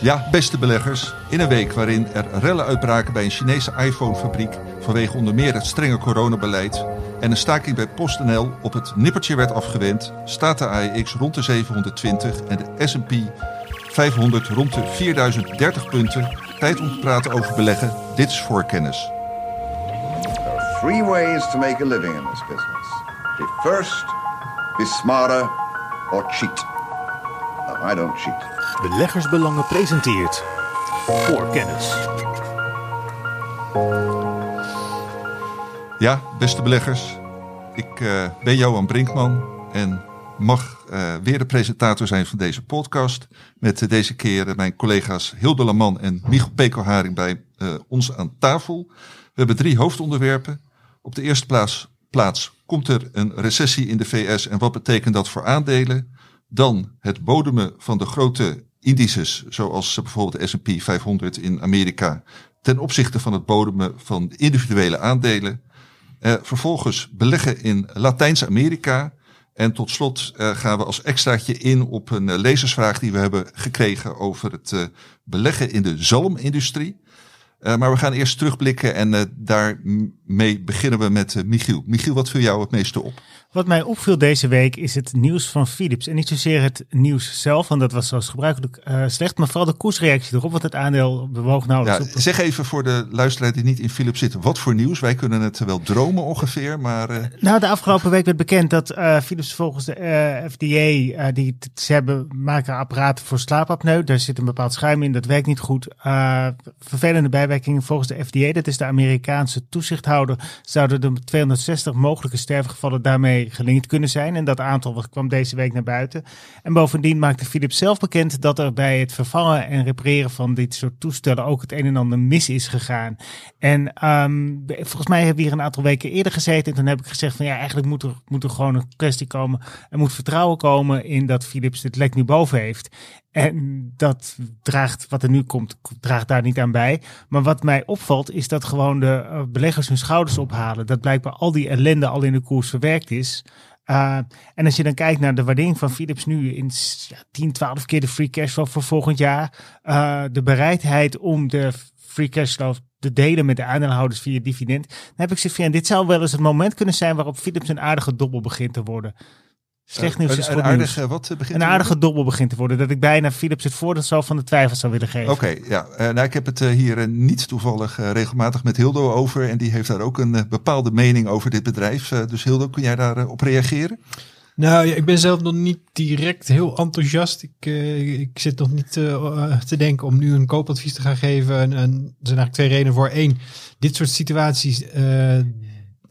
Ja, beste beleggers. In een week waarin er rellen uitbraken bij een Chinese iPhone-fabriek vanwege onder meer het strenge coronabeleid en een staking bij PostNL op het nippertje werd afgewend, staat de AEX rond de 720 en de S&P 500 rond de 4030 punten. Tijd om te praten over beleggen. Dit is voorkennis. There ways to make a living in this business. Be first, be smarter, or cheat. I don't cheat. Beleggersbelangen presenteert voor kennis. Ja, beste beleggers. Ik eh, ben Johan Brinkman en mag eh, weer de presentator zijn van deze podcast. Met eh, deze keer mijn collega's Hilde Laman en Michel Pekelharing bij ons aan tafel. We hebben drie hoofdonderwerpen. Op de eerste plaats, plaats komt er een recessie in de VS en wat betekent dat voor aandelen? Dan het bodemen van de grote indices, zoals bijvoorbeeld de S&P 500 in Amerika, ten opzichte van het bodemen van individuele aandelen. Uh, vervolgens beleggen in Latijns-Amerika. En tot slot uh, gaan we als extraatje in op een lezersvraag die we hebben gekregen over het beleggen in de zalmindustrie. Maar we gaan eerst terugblikken en daarmee beginnen we met Michiel. Michiel, wat viel jou het meeste op? Wat mij opviel deze week is het nieuws van Philips. En niet zozeer het nieuws zelf, want dat was zoals gebruikelijk slecht. Maar vooral de koersreactie erop, wat het aandeel bewoog nauwelijks. Ja, zeg even voor de luisteraar die niet in Philips zitten. Wat voor nieuws? Wij kunnen het wel dromen ongeveer, maar... Nou, de afgelopen week werd bekend dat Philips volgens de FDA... die ze hebben, maken apparaten voor slaapapneu. Daar zit een bepaald schuim in, dat werkt niet goed. vervelende bijwerkingen volgens de FDA, dat is de Amerikaanse toezichthouder, zouden de 260 mogelijke sterfgevallen daarmee gelinkt kunnen zijn. En dat aantal kwam deze week naar buiten. En bovendien maakte Philips zelf bekend dat er bij het vervangen en repareren van dit soort toestellen ook het een en ander mis is gegaan. En um, volgens mij hebben we hier een aantal weken eerder gezeten. En toen heb ik gezegd van ja, eigenlijk moet er, moet er gewoon een kwestie komen. Er moet vertrouwen komen in dat Philips dit lek nu boven heeft. En dat draagt, wat er nu komt, draagt daar niet aan bij. Maar wat mij opvalt, is dat gewoon de beleggers hun schouders ophalen. Dat blijkbaar al die ellende al in de koers verwerkt is. Uh, en als je dan kijkt naar de waardering van Philips nu in ja, 10, 12 keer de free cash voor volgend jaar. Uh, de bereidheid om de free cash te delen met de aandeelhouders via dividend. Dan heb ik gezegd, ja, dit zou wel eens het moment kunnen zijn waarop Philips een aardige dobbel begint te worden. Slecht nieuws uh, is een, goed een nieuws. aardige, wat begint Een aardige dobbel begint te worden. Dat ik bijna Philips het voordeel zo van de twijfel zou willen geven. Oké, okay, ja. Uh, nou, ik heb het uh, hier niet toevallig regelmatig met Hildo over. En die heeft daar ook een bepaalde mening over dit bedrijf. dus Hildo, kun jij daarop op reageren? Nou, ja, ik ben zelf nog niet direct heel enthousiast. Ik, ik zit nog niet te denken om nu een koopadvies te gaan geven. En, en er zijn eigenlijk twee redenen voor. Eén, dit soort situaties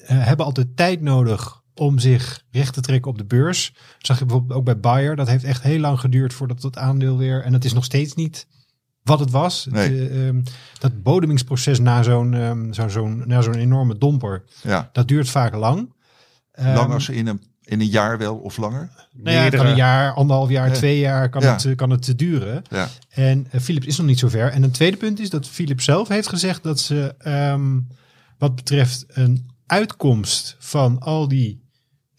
hebben altijd tijd nodig om zich recht te trekken op de beurs. Dat zag je bijvoorbeeld ook bij Bayer. Dat heeft echt heel lang geduurd voordat dat aandeel weer... En het is nog steeds niet wat het was. Nee. Het, uh, um, dat bodemingsproces na zo'n um, zo, zo na zo'n enorme domper, ja. dat duurt vaak lang. Um, lang als in een, in een jaar wel of langer? Nou ja, het kan een jaar, anderhalf jaar, Ja. twee jaar kan, Ja. het, kan het duren. Ja. En uh, Philips is nog niet zo ver. En een tweede punt is dat Philips zelf heeft gezegd dat ze um, wat betreft een uitkomst van al die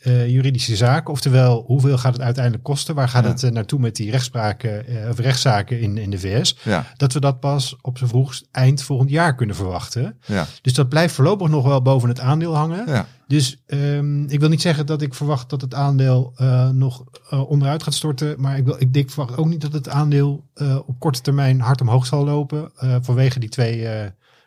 uh, juridische zaken, oftewel hoeveel gaat het uiteindelijk kosten, waar gaat Ja. het uh, naartoe met die rechtspraken uh, of rechtszaken in, in de VS, Ja, dat we dat pas op z'n vroegst eind volgend jaar kunnen verwachten. ja, Dus dat blijft voorlopig nog wel boven het aandeel hangen. ja. Dus um, ik wil niet zeggen dat ik verwacht dat het aandeel nog onderuit gaat storten. Maar ik, wil, ik denk, verwacht ook niet dat het aandeel op korte termijn hard omhoog zal lopen. Vanwege die twee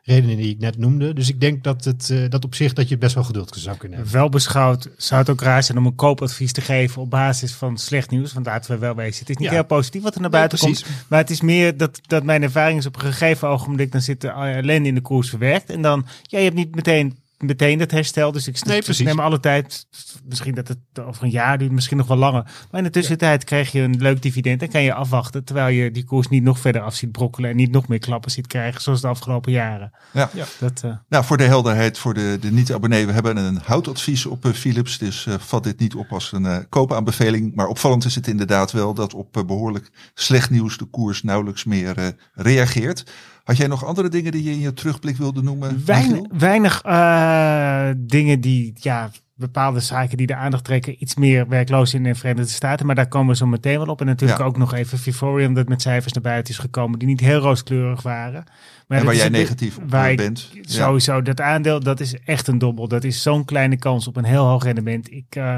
redenen die ik net noemde. Dus ik denk dat, het, uh, dat op zich dat je best wel geduld zou kunnen hebben. Wel beschouwd zou het ook raar zijn om een koopadvies te geven op basis van slecht nieuws. Want laten we wel wezen. Het is niet Ja. heel positief wat er naar buiten komt. Maar het is meer dat, dat mijn ervaring is op een gegeven ogenblik. Dan zit de ellende in de koers verwerkt. En dan, ja, je hebt niet meteen meteen dat herstel. Dus ik Nee, precies. neem alle tijd. Misschien dat het over een jaar duurt, misschien nog wel langer. Maar in de tussentijd krijg je een leuk dividend en kan je afwachten. Terwijl je die koers niet nog verder af ziet brokkelen. En niet nog meer klappen ziet krijgen zoals de afgelopen jaren. Ja. Ja. Dat, eh, Nou, voor de helderheid, voor de, de niet-abonnee, we hebben een houtadvies op eh, Philips. Dus eh, vat dit niet op als een eh, koopaanbeveling. Maar opvallend is het inderdaad wel dat op eh, behoorlijk slecht nieuws de koers nauwelijks meer eh, reageert. Had jij nog andere dingen die je in je terugblik wilde noemen? Weinig, weinig eh, dingen die, ja, bepaalde zaken die de aandacht trekken. Iets meer werkloos in de Verenigde Staten. Maar daar komen we zo meteen wel op. En natuurlijk Ja. ook nog even Vivorium dat met cijfers naar buiten is gekomen. Die niet heel rooskleurig waren. Maar En waar jij negatief op waar ik bent. Ja. Sowieso, dat aandeel, dat is echt een dobbel. Dat is zo'n kleine kans op een heel hoog rendement. Ik, eh,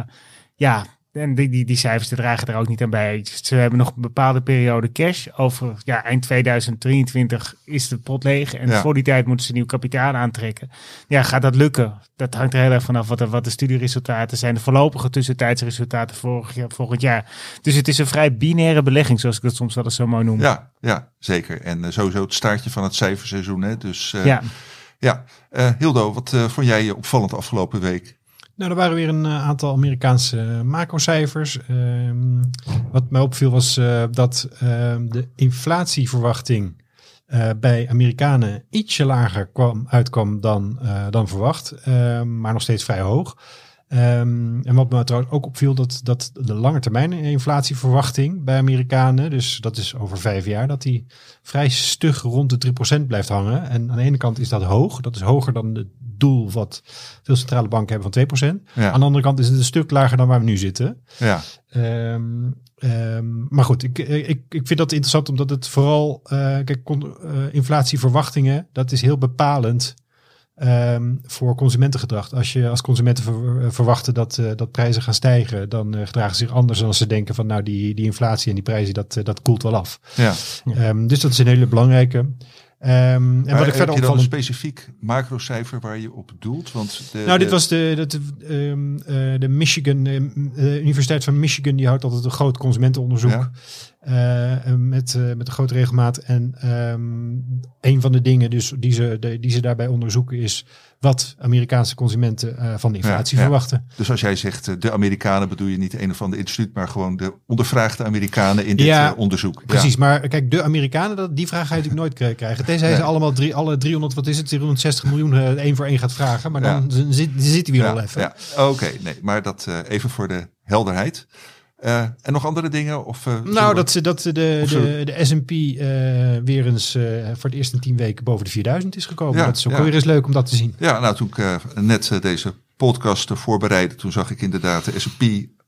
ja, en die, die, die cijfers die dragen er ook niet aan bij. Ze hebben nog een bepaalde periode cash. Over ja, eind 2023 is de pot leeg. En Ja. voor die tijd moeten ze nieuw kapitaal aantrekken. Ja, gaat dat lukken? Dat hangt er heel erg vanaf wat de, wat de studieresultaten zijn. De voorlopige tussentijdsresultaten vorig, jaar- volgend jaar. Dus het is een vrij binaire belegging, zoals ik dat soms wel eens zo mooi noem. Ja, ja, zeker. En eh, sowieso het staartje van het cijferseizoen. Hè? Dus eh, ja. ja. Eh, Hildo, wat vond jij opvallend afgelopen week? Nou, er waren weer een eh, aantal Amerikaanse eh, macrocijfers. Ehm, wat mij opviel was eh, dat ehm, de inflatieverwachting bij Amerikanen ietsje lager kwam, uitkwam dan, dan verwacht, Ehm, maar nog steeds vrij hoog. En wat me trouwens ook opviel, dat, dat de lange termijn inflatieverwachting bij Amerikanen, dus dat is over vijf jaar, dat die vrij stug rond de 3% blijft hangen. En aan de ene kant is dat hoog, dat is hoger dan het doel wat veel centrale banken hebben van 2%. Ja. Aan de andere kant is het een stuk lager dan waar we nu zitten. Ja, Ehm, ehm, maar goed, ik, ik, ik vind dat interessant omdat het vooral, eh, kijk, con- eh, inflatieverwachtingen, dat is heel bepalend ehm, voor consumentengedrag. Als je als consumenten ver- eh, verwachten dat, eh, dat prijzen gaan stijgen, dan eh, gedragen ze zich anders dan als ze denken van nou die, die inflatie en die prijzen, dat, eh, dat koelt wel af. ja. Dus dat is een hele belangrijke. Ehm, en Maar wat ik heb verder je dan een specifiek macrocijfer waar je op doelt? Want de, Nou, dit was de, dat, ehm, eh, de Michigan, de Universiteit van Michigan, die houdt altijd een groot consumentenonderzoek. Ja. eh, eh, met, met een grote regelmaat. En ehm, een van de dingen dus die, ze, de, die ze daarbij onderzoeken is wat Amerikaanse consumenten eh, van de inflatie Ja, ja. verwachten. Dus als jij zegt eh, de Amerikanen, bedoel je niet een of ander instituut, maar gewoon de ondervraagde Amerikanen in dit Ja, eh, onderzoek. Precies, maar kijk, de Amerikanen, dat, die vraag ga je natuurlijk nooit kri- krijgen. Tenzij ze allemaal drie, alle 300, wat is het, 360 miljoen één voor één gaat vragen. Maar dan zit, zitten we hier al even. ja. Oké, nee, maar dat even voor de helderheid. Eh, en nog andere dingen? Of, eh, Nou, dat, ze- dat de, de, de, de S&P eh, weer eens eh, voor het eerst in tien weken boven de 4000 is gekomen. Ja, dat is ook ja. weer eens leuk om dat te zien. Ja, nou toen ik eh, net deze podcast voorbereidde, toen zag ik inderdaad de S&P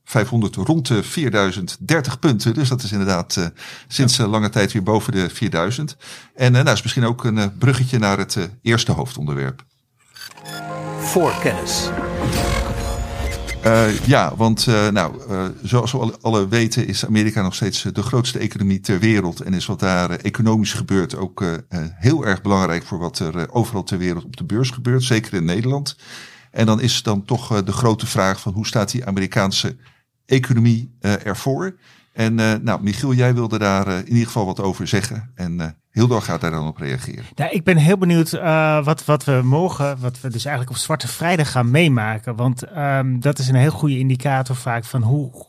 500 rond de 4030 punten. Dus dat is inderdaad eh, sinds lange tijd weer boven de 4000. En eh, nou is misschien ook een bruggetje naar het eh, eerste hoofdonderwerp. Voor Eh, ja, want eh, nou, eh, zoals we alle, weten is Amerika nog steeds de grootste economie ter wereld. En is wat daar economisch gebeurt ook heel erg belangrijk voor wat er overal ter wereld op de beurs gebeurt. Zeker in Nederland. En dan is dan toch de grote vraag van hoe staat die Amerikaanse economie ervoor? En eh, nou, Michiel, jij wilde daar eh, in ieder geval wat over zeggen. En eh Hildo gaat daar dan op reageren. Nou, ik ben heel benieuwd wat, wat we morgen, wat we dus eigenlijk op Zwarte Vrijdag gaan meemaken. Want ehm, dat is een heel goede indicator vaak van hoe,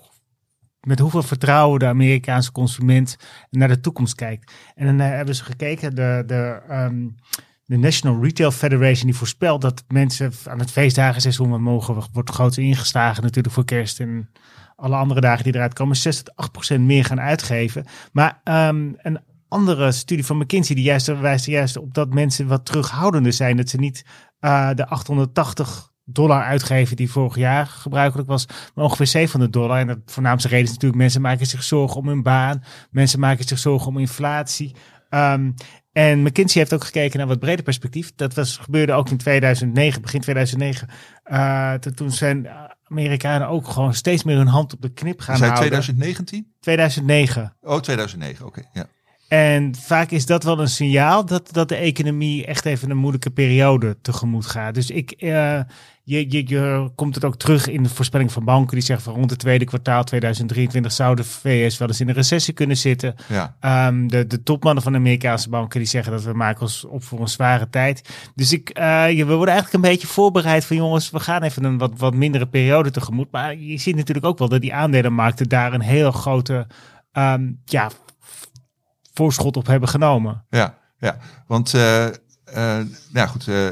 met hoeveel vertrouwen de Amerikaanse consument naar de toekomst kijkt. En dan hebben ze gekeken, de, de, ehm, de National Retail Federation die voorspelt dat mensen aan het feestdagenseizoen, want morgen wordt groot ingestagen natuurlijk voor kerst en alle andere dagen die eruit komen, 6 tot 8 procent meer gaan uitgeven. Maar ehm, een andere studie van McKinsey die juist wijst juist op dat mensen wat terughoudender zijn. Dat ze niet eh, de 880 dollar uitgeven die vorig jaar gebruikelijk was, maar ongeveer 700 dollar. En de voornaamste reden is natuurlijk mensen maken zich zorgen om hun baan. Mensen maken zich zorgen om inflatie. Ehm, en McKinsey heeft ook gekeken naar wat breder perspectief. Dat was, gebeurde ook in 2009, begin 2009. Eh, toen- zijn Amerikanen ook gewoon steeds meer hun hand op de knip gaan zei houden. 2019? 2009. Oh, 2009, oké. ja. En vaak is dat wel een signaal dat, dat de economie echt even een moeilijke periode tegemoet gaat. Dus ik, eh, je, je, je komt het ook terug in de voorspelling van banken. Die zeggen van rond het tweede kwartaal 2023 zou de VS wel eens in een recessie kunnen zitten. ja. Ehm, de, de topmannen van de Amerikaanse banken die zeggen dat we maken ons op voor een zware tijd. Dus ik, eh, je, we worden eigenlijk een beetje voorbereid van jongens, we gaan even een wat, wat mindere periode tegemoet. Maar je ziet natuurlijk ook wel dat die aandelenmarkten daar een heel grote ehm, ja, voorschot op hebben genomen. Ja, ja. want eh, eh, nou goed, eh,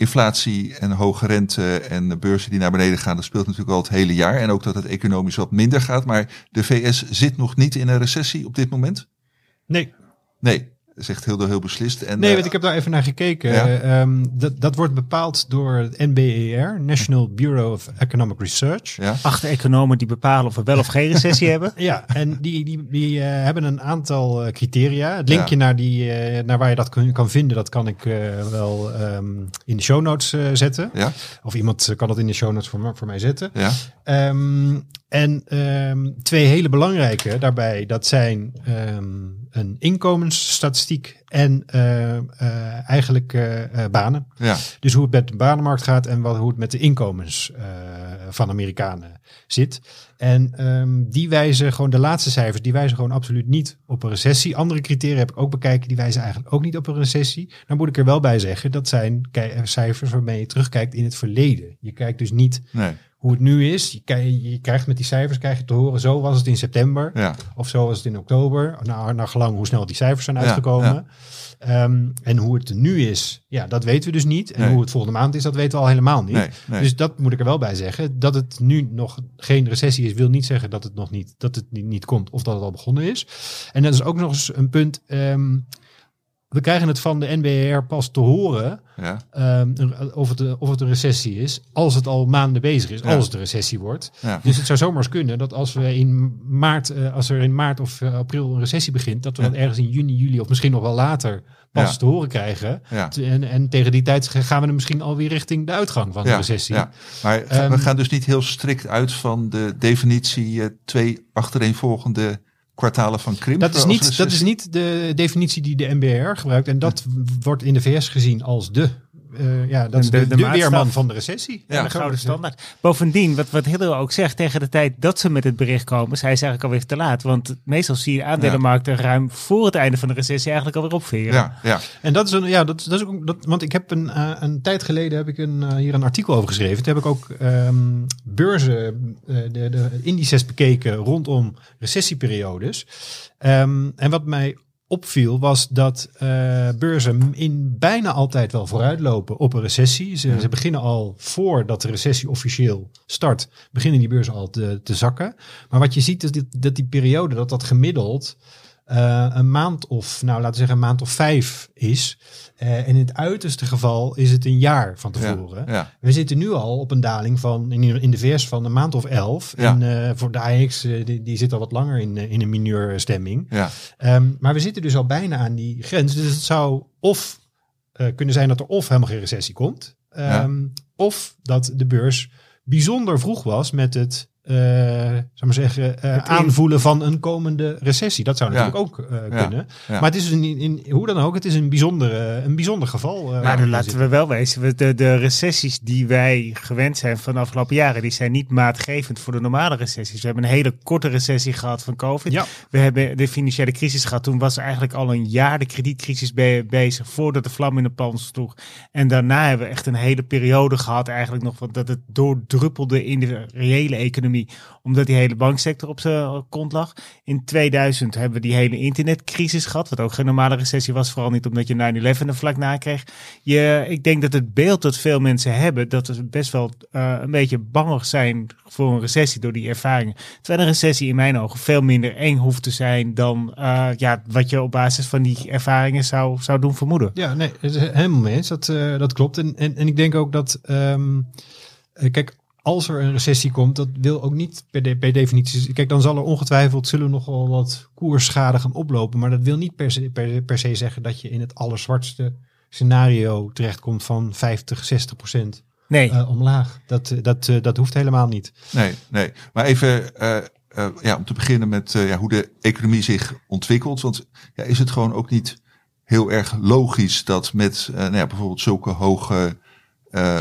inflatie en hoge rente en de beurzen die naar beneden gaan, dat speelt natuurlijk al het hele jaar. En ook dat het economisch wat minder gaat. Maar de VS zit nog niet in een recessie op dit moment. Nee. Nee. Zegt heel, heel beslist. En, Nee, eh, want ik heb daar even naar gekeken. Ja. Eh, ehm, dat, dat wordt bepaald door het NBER, National Bureau of Economic Research. ja, Acht economen die bepalen of we wel of geen recessie hebben. Ja, en die, die, die eh, hebben een aantal eh, criteria. Het linkje naar, die, eh, naar waar je dat kun- kan vinden, dat kan ik eh, wel ehm, in de show notes eh, zetten. ja, Of iemand eh, kan dat in de show notes voor, voor mij zetten. ja, Ehm, en ehm, twee hele belangrijke daarbij, dat zijn ehm, een inkomensstatistiek en eh, eh, eigenlijk eh, banen. ja, Dus hoe het met de banenmarkt gaat en wat, hoe het met de inkomens van Amerikanen zit. En ehm, die wijzen gewoon, de laatste cijfers, die wijzen gewoon absoluut niet op een recessie. Andere criteria heb ik ook bekeken, die wijzen eigenlijk ook niet op een recessie. Dan moet ik er wel bij zeggen, dat zijn cijfers waarmee je terugkijkt in het verleden. Je kijkt dus niet nee, hoe het nu is. Je, je krijgt met die cijfers krijg je te horen, zo was het in september. ja, Of zo was het in oktober. Nou, naar gelang hoe snel die cijfers zijn uitgekomen. ja. Ehm, en hoe het nu is, ja, dat weten we dus niet. En Nee. hoe het volgende maand is, dat weten we al helemaal niet. nee, nee. Dus dat moet ik er wel bij zeggen. Dat het nu nog geen recessie is, wil niet zeggen dat het nog niet, dat het niet, niet komt of dat het al begonnen is. En dat is ook nog eens een punt. ehm, we krijgen het van de NBR pas te horen ja, ehm, of, het, of het een recessie is, als het al maanden bezig is, Ja. als het een recessie wordt. ja, Dus het zou zomaar eens kunnen dat als we in maart, eh, als er in maart of eh, april een recessie begint, dat we dat ergens in juni, juli of misschien nog wel later pas te horen krijgen. En, en tegen die tijd gaan we er misschien alweer richting de uitgang van de recessie. ja. Maar ga- Ehm, we gaan dus niet heel strikt uit van de definitie eh, twee achtereenvolgende kwartalen van krimp. Dat is, als niet, dat is niet de definitie die de NBR gebruikt. En dat wordt in de VS gezien als de, eh, ja, dat is De- de, weerman van de recessie. Ja, de gouden standaard. Bovendien, wat, wat Hilde ook zegt, tegen de tijd dat ze met het bericht komen, zij is eigenlijk alweer te laat. Want meestal zie je aandelenmarkten ruim voor het einde van de recessie eigenlijk alweer opveren. Ja, ja, En dat is een, ja, dat, dat is ook, dat, want ik heb een, eh, een tijd geleden heb ik een, eh, hier een artikel over geschreven. Toen heb ik ook ehm, beurzen, eh, de, de indices bekeken rondom recessieperiodes. Ehm, en wat mij opviel was dat eh, beurzen in bijna altijd wel vooruitlopen op een recessie. Ze, ze beginnen al voordat de recessie officieel start, beginnen die beurzen al te, te zakken. Maar wat je ziet is dit, dat die periode, dat dat gemiddeld eh, een maand of, nou laten we zeggen, een maand of vijf is. Eh, en in het uiterste geval is het een jaar van tevoren. ja, We zitten nu al op een daling van in, in de VS van een maand of elf. Ja. En eh, voor de AX, eh, die, die zit al wat langer in, eh, in een mineurstemming. ja, Ehm, maar we zitten dus al bijna aan die grens. Dus het zou of eh, kunnen zijn dat er of helemaal geen recessie komt. ehm, Of dat de beurs bijzonder vroeg was met het, eh zou maar zeggen, eh, aanvoelen van een komende recessie. Dat zou natuurlijk ook eh, kunnen. Maar het is een, in, hoe dan ook, het is een, bijzondere, een bijzonder geval. eh, Maar dan in laten we wel wezen, we- de, de recessies die wij gewend zijn van de afgelopen jaren, die zijn niet maatgevend voor de normale recessies. We hebben een hele korte recessie gehad van COVID. We hebben de financiële crisis gehad. Toen was eigenlijk al een jaar de kredietcrisis be- bezig voordat de vlam in de pan sloeg. En daarna hebben we echt een hele periode gehad eigenlijk nog dat het doordruppelde in de reële economie. Omdat die hele banksector op zijn kont lag. In 2000 hebben we die hele internetcrisis gehad. Wat ook geen normale recessie was. Vooral niet omdat je 9-11 er vlak na kreeg. Je, ik denk dat het beeld dat veel mensen hebben. Dat ze best wel eh, een beetje bangig zijn voor een recessie door die ervaringen. Terwijl een recessie in mijn ogen veel minder eng hoeft te zijn dan eh, ja, wat je op basis van die ervaringen zou, zou doen vermoeden. Ja, nee, helemaal mee eens. Dat, eh, dat klopt. En, en, en ik denk ook dat, ehm, eh, kijk, als er een recessie komt, dat wil ook niet per, de, per definitie. Kijk, dan zal er ongetwijfeld zullen we nog wel wat koersschade gaan oplopen. Maar dat wil niet per se, per, per se zeggen dat je in het allerzwartste scenario terechtkomt van 50, 60 procent Nee, eh, omlaag. Dat, dat, eh, dat hoeft helemaal niet. nee, nee. Maar even eh, eh, ja, om te beginnen met ja, hoe de economie zich ontwikkelt. Want ja, is het gewoon ook niet heel erg logisch dat met nou ja, bijvoorbeeld zulke hoge eh,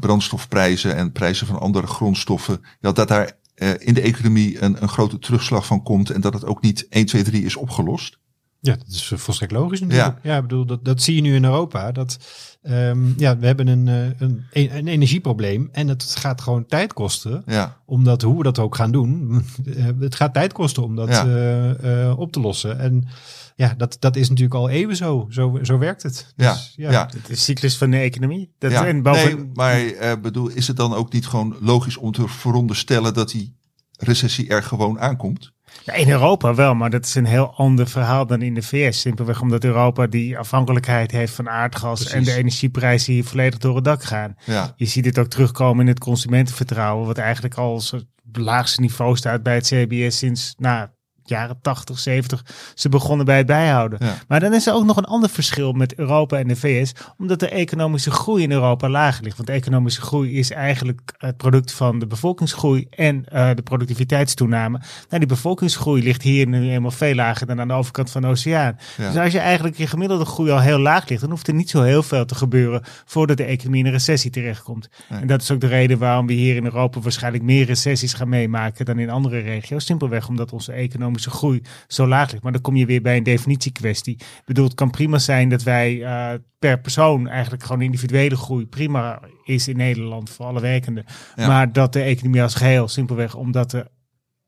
brandstofprijzen en prijzen van andere grondstoffen, ja, dat daar eh, in de economie een, een grote terugslag van komt en dat het ook niet 1, 2, 3 is opgelost? Ja, dat is eh, volstrekt logisch natuurlijk. Ja, ik bedoel, dat, dat zie je nu in Europa. Dat, ehm, ja, we hebben een, eh, een, een energieprobleem en het gaat gewoon tijd kosten. Ja, Omdat hoe we dat ook gaan doen, eh, het gaat tijd kosten om dat Ja. eh, eh, op te lossen. En ja, dat, dat is natuurlijk al eeuwen zo. Zo, zo werkt het. ja, Dus, ja. de cyclus van de economie. Dat, ja. en boven, Nee, maar eh, bedoel, is het dan ook niet gewoon logisch om te veronderstellen dat die recessie er gewoon aankomt? Ja, in Europa wel, maar dat is een heel ander verhaal dan in de VS. Simpelweg omdat Europa die afhankelijkheid heeft van aardgas Precies. en de energieprijzen hier volledig door het dak gaan. Ja, Je ziet dit ook terugkomen in het consumentenvertrouwen, wat eigenlijk al op het laagste niveau staat bij het CBS sinds nou, jaren 80, 70. Ze begonnen bij het bijhouden. Ja. Maar dan is er ook nog een ander verschil met Europa en de VS, omdat de economische groei in Europa laag ligt. Want de economische groei is eigenlijk het product van de bevolkingsgroei en eh, de productiviteitstoename. Nou, die bevolkingsgroei ligt hier nu eenmaal veel lager dan aan de overkant van de oceaan. Ja. Dus als je eigenlijk je gemiddelde groei al heel laag ligt, dan hoeft er niet zo heel veel te gebeuren voordat de economie in een recessie terechtkomt. Nee. En dat is ook de reden waarom we hier in Europa waarschijnlijk meer recessies gaan meemaken dan in andere regio's. Simpelweg omdat onze economische groei zo laag ligt. Maar dan kom je weer bij een definitiekwestie. Ik bedoel, het kan prima zijn dat wij eh, per persoon eigenlijk gewoon individuele groei prima is in Nederland voor alle werkenden. Ja. Maar dat de economie als geheel simpelweg omdat de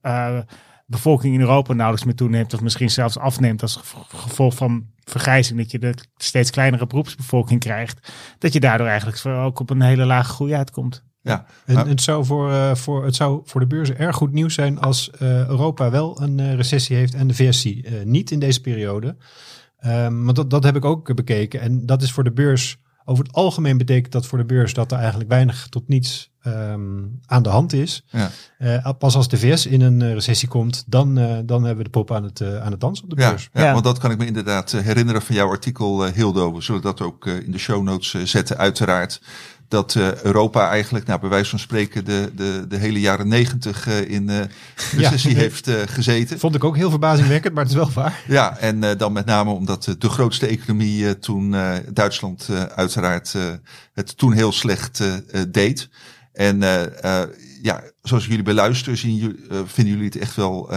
eh, bevolking in Europa nauwelijks meer toeneemt of misschien zelfs afneemt als gevo- gevolg van vergrijzing, dat je de steeds kleinere beroepsbevolking krijgt, dat je daardoor eigenlijk ook op een hele lage groei uitkomt. Ja. En het, zou voor, eh, voor, het zou voor de beurzen erg goed nieuws zijn als eh, Europa wel een eh, recessie heeft en de VS eh, niet in deze periode. Ehm, want dat, dat heb ik ook bekeken. En dat is voor de beurs, over het algemeen betekent dat voor de beurs dat er eigenlijk weinig tot niets ehm, aan de hand is. Ja. Eh, pas als de VS in een recessie komt, dan, eh, dan hebben we de pop aan het, eh, aan het dansen op de Ja, beurs. ja, Ja. want dat kan ik me inderdaad herinneren van jouw artikel, Hildo. We zullen dat ook eh, in de show notes zetten, uiteraard. Dat eh, Europa eigenlijk, nou, bij wijze van spreken, de, de, de hele jaren negentig eh, in eh recessie heeft gezeten. Vond ik ook heel verbazingwekkend, maar het is wel waar. Ja, en dan met name omdat de grootste economie toen Duitsland uiteraard het toen heel slecht deed. En ja, zoals jullie beluisteren, zien jullie, vinden jullie het echt wel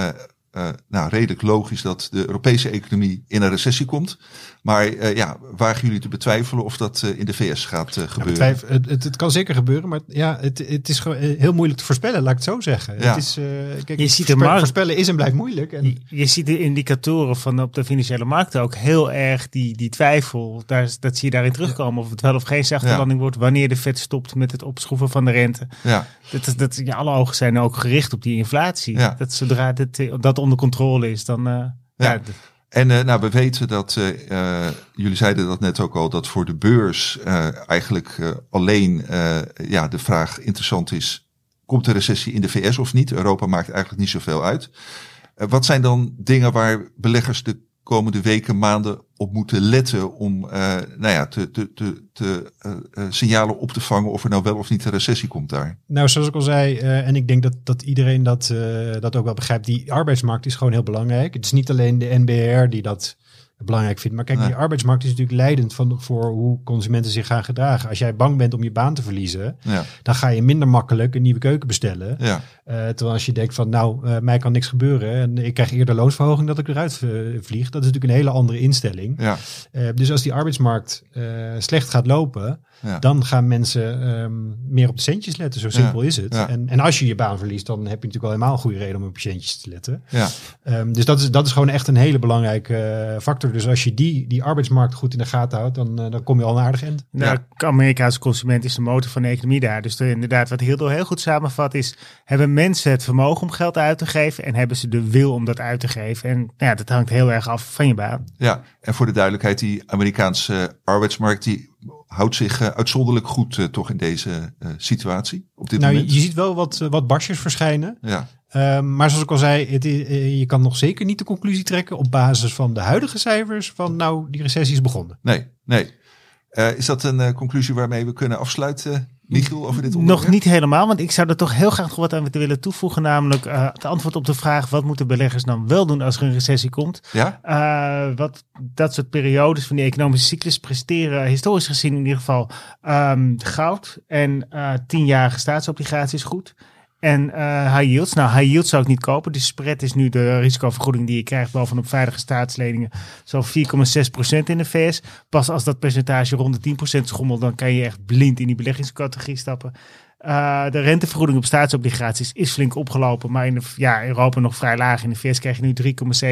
eh, nou, redelijk logisch dat de Europese economie in een recessie komt. Maar eh, ja, wagen jullie te betwijfelen of dat eh, in de VS gaat Ja, gebeuren? betwijf- het, het, het kan zeker gebeuren, maar ja, het, het is gewoon heel moeilijk te voorspellen, laat ik het zo zeggen. Ja. Het is, eh, kijk, Je ziet voorspellen is en blijft moeilijk. En, Je, je ziet de indicatoren van op de financiële markten ook heel erg die, die twijfel. Daar, dat zie je daarin terugkomen. Of het wel of geen zachte Ja. landing wordt. Wanneer de Fed stopt met het opschroeven van de rente. Ja, Dat, is- dat, ja, alle ogen zijn ook gericht op die inflatie. Ja. Dat zodra dit, dat onder controle is, dan... eh, ja. d- En eh, nou, we weten dat, eh, jullie zeiden dat net ook al, dat voor de beurs eigenlijk alleen ja, de vraag interessant is, komt de recessie in de VS of niet? Europa maakt eigenlijk niet zoveel uit. Wat zijn dan dingen waar beleggers de komende weken, maanden op moeten letten om eh, nou ja, te, te, te, te, eh, eh, signalen op te vangen of er nou wel of niet een recessie komt daar? nou, zoals ik al zei, en ik denk dat, dat iedereen dat, dat ook wel begrijpt, die arbeidsmarkt is gewoon heel belangrijk. Het is niet alleen de NBR die dat belangrijk vindt, maar kijk, die arbeidsmarkt is natuurlijk leidend van, voor hoe consumenten zich gaan gedragen. Als jij bang bent om je baan te verliezen, Ja, dan ga je minder makkelijk een nieuwe keuken bestellen. ja, Eh, terwijl als je denkt van nou, eh, mij kan niks gebeuren en ik krijg eerder loonsverhoging dat ik eruit eh, vlieg. Dat is natuurlijk een hele andere instelling. ja, dus als die arbeidsmarkt slecht gaat lopen, dan gaan mensen ehm, meer op de centjes letten. Zo simpel is het. En, en als je je baan verliest, dan heb je natuurlijk al helemaal een goede reden om op je centjes te letten. ja. Ehm, dus dat is, dat is gewoon echt een hele belangrijke eh, factor. Dus als je die, die arbeidsmarkt goed in de gaten houdt, dan, eh, dan kom je al een aardig eind. Nou, Amerikaanse consument is de motor van de economie daar. Dus er, inderdaad, wat Hildo heel goed samenvat is... hebben mensen het vermogen om geld uit te geven... en hebben ze de wil om dat uit te geven. En nou ja, dat hangt heel erg af van je baan. Ja, en voor de duidelijkheid, die Amerikaanse arbeidsmarkt die houdt zich eh, uitzonderlijk goed eh, toch in deze eh, situatie op dit Nou, je, moment. je ziet wel wat, wat barsjes verschijnen. Ja, Ehm, maar zoals ik al zei, het, eh, je kan nog zeker niet de conclusie trekken op basis van de huidige cijfers van nou, die recessie is begonnen. nee, nee. Eh, is dat een eh, conclusie waarmee we kunnen afsluiten, Michiel, over dit onderwerp? Nog niet helemaal, want ik zou er toch heel graag nog wat aan willen toevoegen. Namelijk eh, het antwoord op de vraag... wat moeten beleggers dan wel doen als er een recessie komt? Ja? Eh, wat dat soort periodes van die economische cyclus presteren, historisch gezien in ieder geval, ehm, goud en eh tienjarige staatsobligaties goed. En eh high yields. Nou, high yields zou ik niet kopen. De spread is nu de risicovergoeding die je krijgt bovenop veilige staatsleningen. Zo'n 4,6% in de VS. Pas als dat percentage rond de 10% schommelt, dan kan je echt blind in die beleggingscategorie stappen. Uh, de rentevergoeding op staatsobligaties is flink opgelopen, maar in de, ja, Europa nog vrij laag. In de VS krijg je nu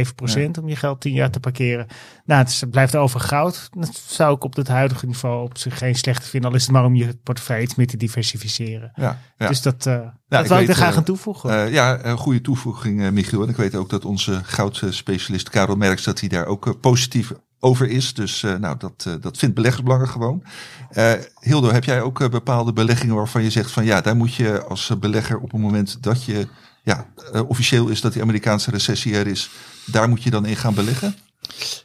3,7 procent om je geld 10 jaar te parkeren. Nou, het, is, het blijft over goud. Dat zou ik op het huidige niveau op zich geen slechte vinden, al is het maar om je portefeuille iets meer te diversificeren. Ja, ja. Dus dat, uh, ja, dat wil ik er graag aan toevoegen. Uh, ja, een goede toevoeging, Michiel. En ik weet ook dat onze goudspecialist Karel Merks, dat hij daar ook positief over is. Dus uh, nou, dat, uh, dat vindt beleggersbelangen gewoon. Uh, Hildo, heb jij ook bepaalde beleggingen waarvan je zegt van ja, daar moet je als belegger op het moment dat je ja, officieel is dat die Amerikaanse recessie er is, daar moet je dan in gaan beleggen?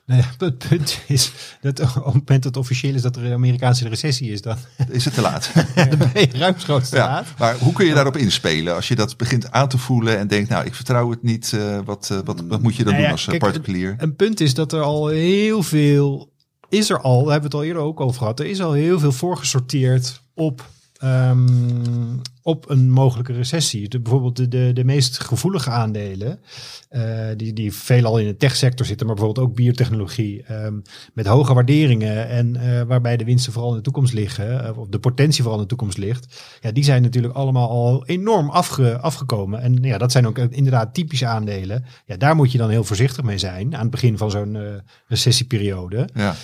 Nou ja, het punt is dat op het moment dat het officieel is dat er een Amerikaanse recessie is, dan is het te laat. dan ben je ruimschoots te ja, laat. Maar hoe kun je daarop inspelen als je dat begint aan te voelen en denkt, nou, ik vertrouw het niet. Uh, wat, uh, wat, wat moet je dan Nou doen als kijk, particulier? Een, een punt is dat er al heel veel is er al, daar hebben we het al eerder ook over gehad. Er is al heel veel voorgesorteerd op um, op een mogelijke recessie. De, bijvoorbeeld de, de, de meest gevoelige aandelen, uh, die, die veelal in de techsector zitten, maar bijvoorbeeld ook biotechnologie, um, met hoge waarderingen en uh, waarbij de winsten vooral in de toekomst liggen, uh, of de potentie vooral in de toekomst ligt, ja, die zijn natuurlijk allemaal al enorm afge, afgekomen. En ja, dat zijn ook inderdaad typische aandelen. Ja, daar moet je dan heel voorzichtig mee zijn aan het begin van zo'n recessieperiode. Ja.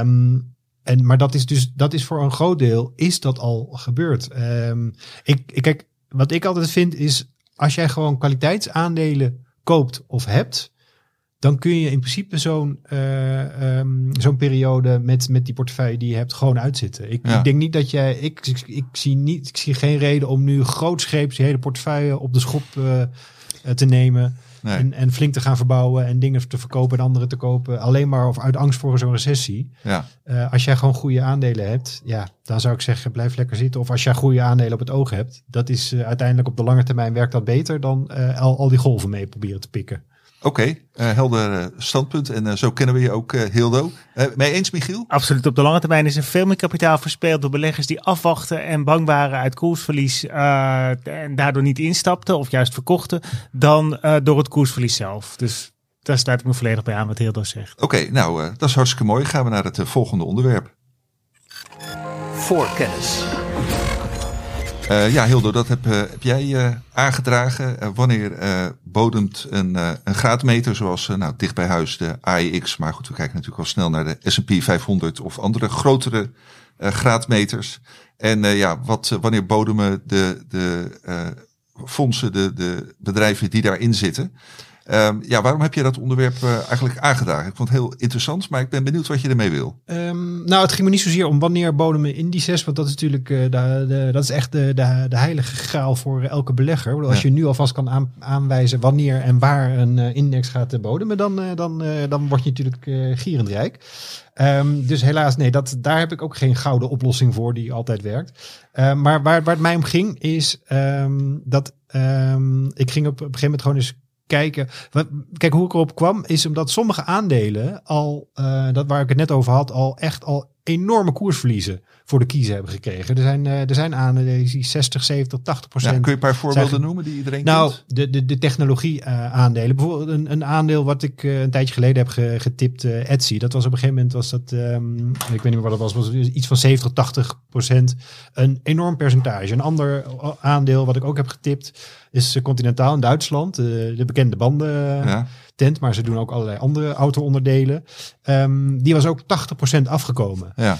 Um, en, maar dat is dus, dat is voor een groot deel, is dat al gebeurd. Um, ik, ik, kijk, wat ik altijd vind is, als jij gewoon kwaliteitsaandelen koopt of hebt, dan kun je in principe zo'n uh, um, zo'n periode met, met die portefeuille die je hebt gewoon uitzitten. Ik, Ja. ik denk niet dat jij, ik, ik, ik zie niet, ik zie geen reden om nu grootscheeps je hele portefeuille op de schop uh, te nemen. Nee. En, en flink te gaan verbouwen en dingen te verkopen en andere te kopen. Alleen maar of uit angst voor zo'n recessie. Ja. Uh, als jij gewoon goede aandelen hebt, ja, dan zou ik zeggen, blijf lekker zitten. Of als jij goede aandelen op het oog hebt, dat is uh, uiteindelijk op de lange termijn werkt dat beter dan uh, al, al die golven mee proberen te pikken. Oké, okay, uh, helder uh, standpunt. En uh, zo kennen we je ook, Hildo. mee eens, Michiel? Absoluut. Op de lange termijn is er veel meer kapitaal verspeeld door beleggers die afwachten en bang waren uit koersverlies en daardoor niet instapten of juist verkochten, dan door het koersverlies zelf. Dus daar sluit ik me volledig bij aan wat Hildo zegt. Oké, okay, nou, dat is hartstikke mooi. Gaan we naar het volgende onderwerp. Voorkennis. Uh, ja, Hildo, dat heb, uh, heb jij uh, aangedragen. wanneer bodemt een, een graadmeter zoals nou, dicht bij huis de AEX, maar goed, we kijken natuurlijk wel snel naar de S&P 500 of andere grotere graadmeters. En ja, wat, wanneer bodemen de, de fondsen, de, de bedrijven die daarin zitten. Um, ja, waarom heb je dat onderwerp uh, eigenlijk aangedragen? Ik vond het heel interessant, maar ik ben benieuwd wat je ermee wil. Um, nou, het ging me niet zozeer om wanneer bodemen indices, want dat is natuurlijk uh, de, de, dat is echt de, de, de heilige graal voor elke belegger. Bedoel, als Ja. je nu alvast kan aan, aanwijzen wanneer en waar een uh, index gaat bodemen, dan, dan, dan word je natuurlijk gierend rijk. Um, dus helaas, nee, dat, daar heb ik ook geen gouden oplossing voor die altijd werkt. maar waar, waar het mij om ging, is dat ik ging op, op een gegeven moment gewoon eens kijken. Kijk, hoe ik erop kwam, is omdat sommige aandelen al, uh, dat waar ik het net over had, al echt al enorme koersverliezen voor de kiezer hebben gekregen. Er zijn, uh, er zijn aandelen die 60, 70, 80 procent. Ja, kun je een paar voorbeelden zijn, noemen die iedereen nou, kent? de, de, de technologie uh, aandelen. Bijvoorbeeld een, een aandeel wat ik uh, een tijdje geleden heb ge, getipt, uh, Etsy. Dat was op een gegeven moment, was dat, um, ik weet niet meer wat het was, was iets van 70, 80 procent. Een enorm percentage. Een ander aandeel wat ik ook heb getipt is Continentaal in Duitsland. de bekende banden ja. Tent, maar ze doen ook allerlei andere auto-onderdelen. Um, die was ook 80% afgekomen. Ja.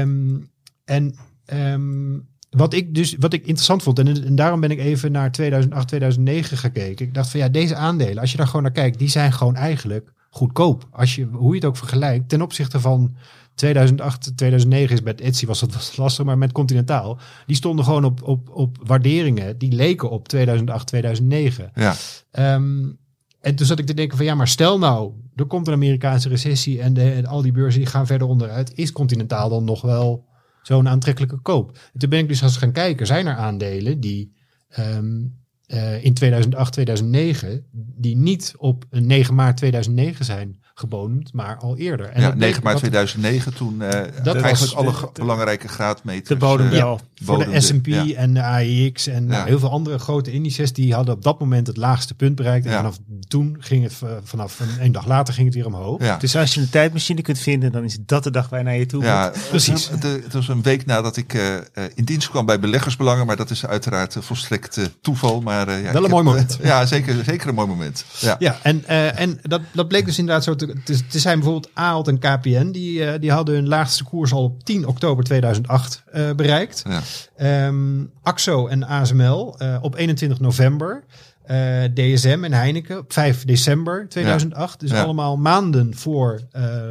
Um, en um, wat ik dus wat ik interessant vond, en, en daarom ben ik even naar 2008, 2009 gekeken. Ik dacht van ja, deze aandelen, als je daar gewoon naar kijkt, die zijn gewoon eigenlijk goedkoop. Als je, hoe je het ook vergelijkt, ten opzichte van 2008, 2009 is met Etsy was dat lastig, maar met Continentaal, die stonden gewoon op, op, op waarderingen die leken op 2008, 2009. Ja. Um, en toen zat ik te denken van ja, maar stel nou, er komt een Amerikaanse recessie en, de, al die beurzen gaan verder onderuit. Is Continentaal dan nog wel zo'n aantrekkelijke koop? En toen ben ik dus eens gaan kijken, zijn er aandelen die, um, eh, in 2008, 2009, die niet op een 9 maart 2009 zijn gebodemd, maar al eerder. En ja, dat bleek 9 maart wat- 2009 toen eh, Dat eigenlijk was alle de- ge- de- belangrijke graadmeters. de bodem eh, wel. Voor de. S&P Ja. en de AEX en nou, Ja. heel veel andere grote indices, die hadden op dat moment het laagste punt bereikt. En Ja. vanaf toen ging het, eh, vanaf een, een dag later ging het weer omhoog. Ja. Dus als je een tijdmachine kunt vinden, dan is dat de dag waar je naar je toe Ja, moet. Precies. Het, het was een week nadat ik eh, eh, in dienst kwam bij beleggersbelangen, maar dat is uiteraard eh, volstrekt eh, toeval. Maar, eh, ja, Wel een mooi heb, moment. eh, ja, zeker, zeker een mooi moment. Ja. Ja, en, eh, en dat, dat bleek dus inderdaad zo te, te, te zijn. Bijvoorbeeld Aalt en KPN, die, eh, die hadden hun laagste koers al op 10 oktober 2008 eh, bereikt. Ja. Ehm, AXO en ASML eh, op 21 november. DSM en Heineken op 5 december 2008. Dus Ja. allemaal maanden voor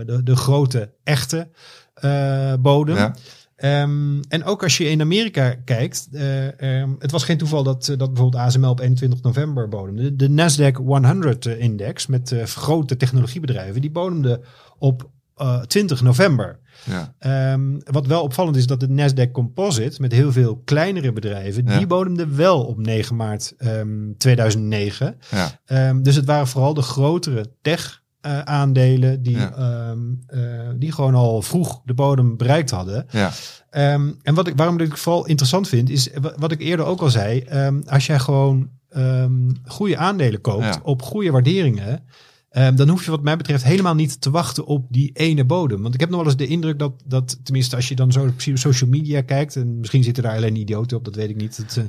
de, de grote, echte eh, bodem. Ja. Ehm, en ook als je in Amerika kijkt, eh, ehm, het was geen toeval dat, eh, dat bijvoorbeeld ASML op 21 november bodemde. De Nasdaq 100-index met eh, grote technologiebedrijven, die bodemde op eh, 20 november. Ja. Ehm, wat wel opvallend is dat de Nasdaq Composite met heel veel kleinere bedrijven, Ja. die bodemde wel op 9 maart ehm, 2009. Ja. Dus het waren vooral de grotere tech eh, aandelen die, Ja. ehm, eh, die gewoon al vroeg de bodem bereikt hadden. Ja. Ehm, en wat ik, waarom ik vooral interessant vind, is wa- wat ik eerder ook al zei. ehm, als jij gewoon goede aandelen koopt Ja. op goede waarderingen. Ehm, dan hoef je wat mij betreft helemaal niet te wachten op die ene bodem. Want ik heb nog wel eens de indruk dat, dat tenminste als je dan zo op social media kijkt. En misschien zitten daar alleen idioten op, dat weet ik niet. Het, eh,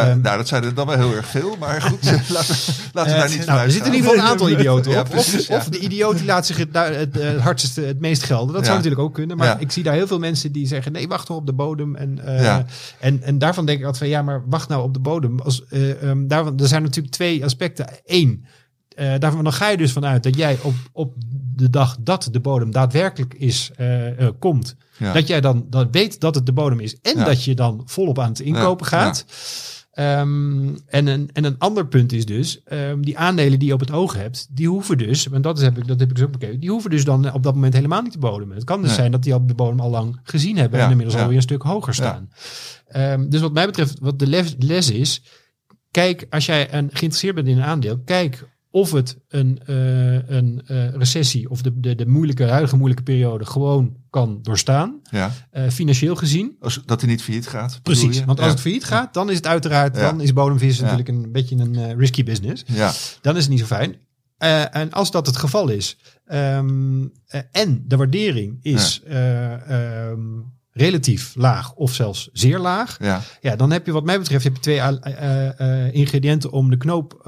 Eh, Ehm, nou, dat zijn er dan wel heel erg veel, maar goed, laten, we- laten we daar niet van nou, er zitten in ieder geval een aantal idioten Ja, op. precies, of, ja. of de idioot die laat zich het, het, eh, het hardste, het meest gelden. Dat Ja. zou natuurlijk ook kunnen. Maar ik zie daar heel veel mensen die zeggen: nee, wacht toch op de bodem. En, eh, en, en daarvan denk ik altijd van ja, maar wacht nou op de bodem. Als, eh, ehm, daarvan, er zijn natuurlijk twee aspecten. Eén, daarvan dan ga je dus vanuit dat jij op, op de dag dat de bodem daadwerkelijk is, eh, eh, komt. Ja. Dat jij dan dat weet dat het de bodem is. En Ja. dat je dan volop aan het inkopen Ja, gaat. Ehm, en, een, en een ander punt is dus, ehm, die aandelen die je op het oog hebt, die hoeven dus, want dat, is, heb ik, dat heb ik dus ook bekeken, die hoeven dus dan op dat moment helemaal niet te bodemen. Het kan dus Nee. zijn dat die op de bodem al lang gezien hebben en inmiddels alweer een stuk hoger staan. Ehm, dus wat mij betreft, wat de les, les is, kijk, als jij een, geïnteresseerd bent in een aandeel, kijk of het een, eh, een eh, recessie of de, de, de moeilijke, huidige moeilijke periode gewoon kan doorstaan, Ja. eh, financieel gezien. Als, dat hij niet failliet gaat. Precies, want als ja. het failliet gaat, dan is het uiteraard, Ja. dan is bodemvis natuurlijk een beetje een risky business. Ja, Dan is het niet zo fijn. En als dat het geval is, ehm, eh, en de waardering is eh, ehm, relatief laag of zelfs zeer laag, ja, ja, dan heb je wat mij betreft heb je twee eh, eh, eh, ingrediënten om de knoop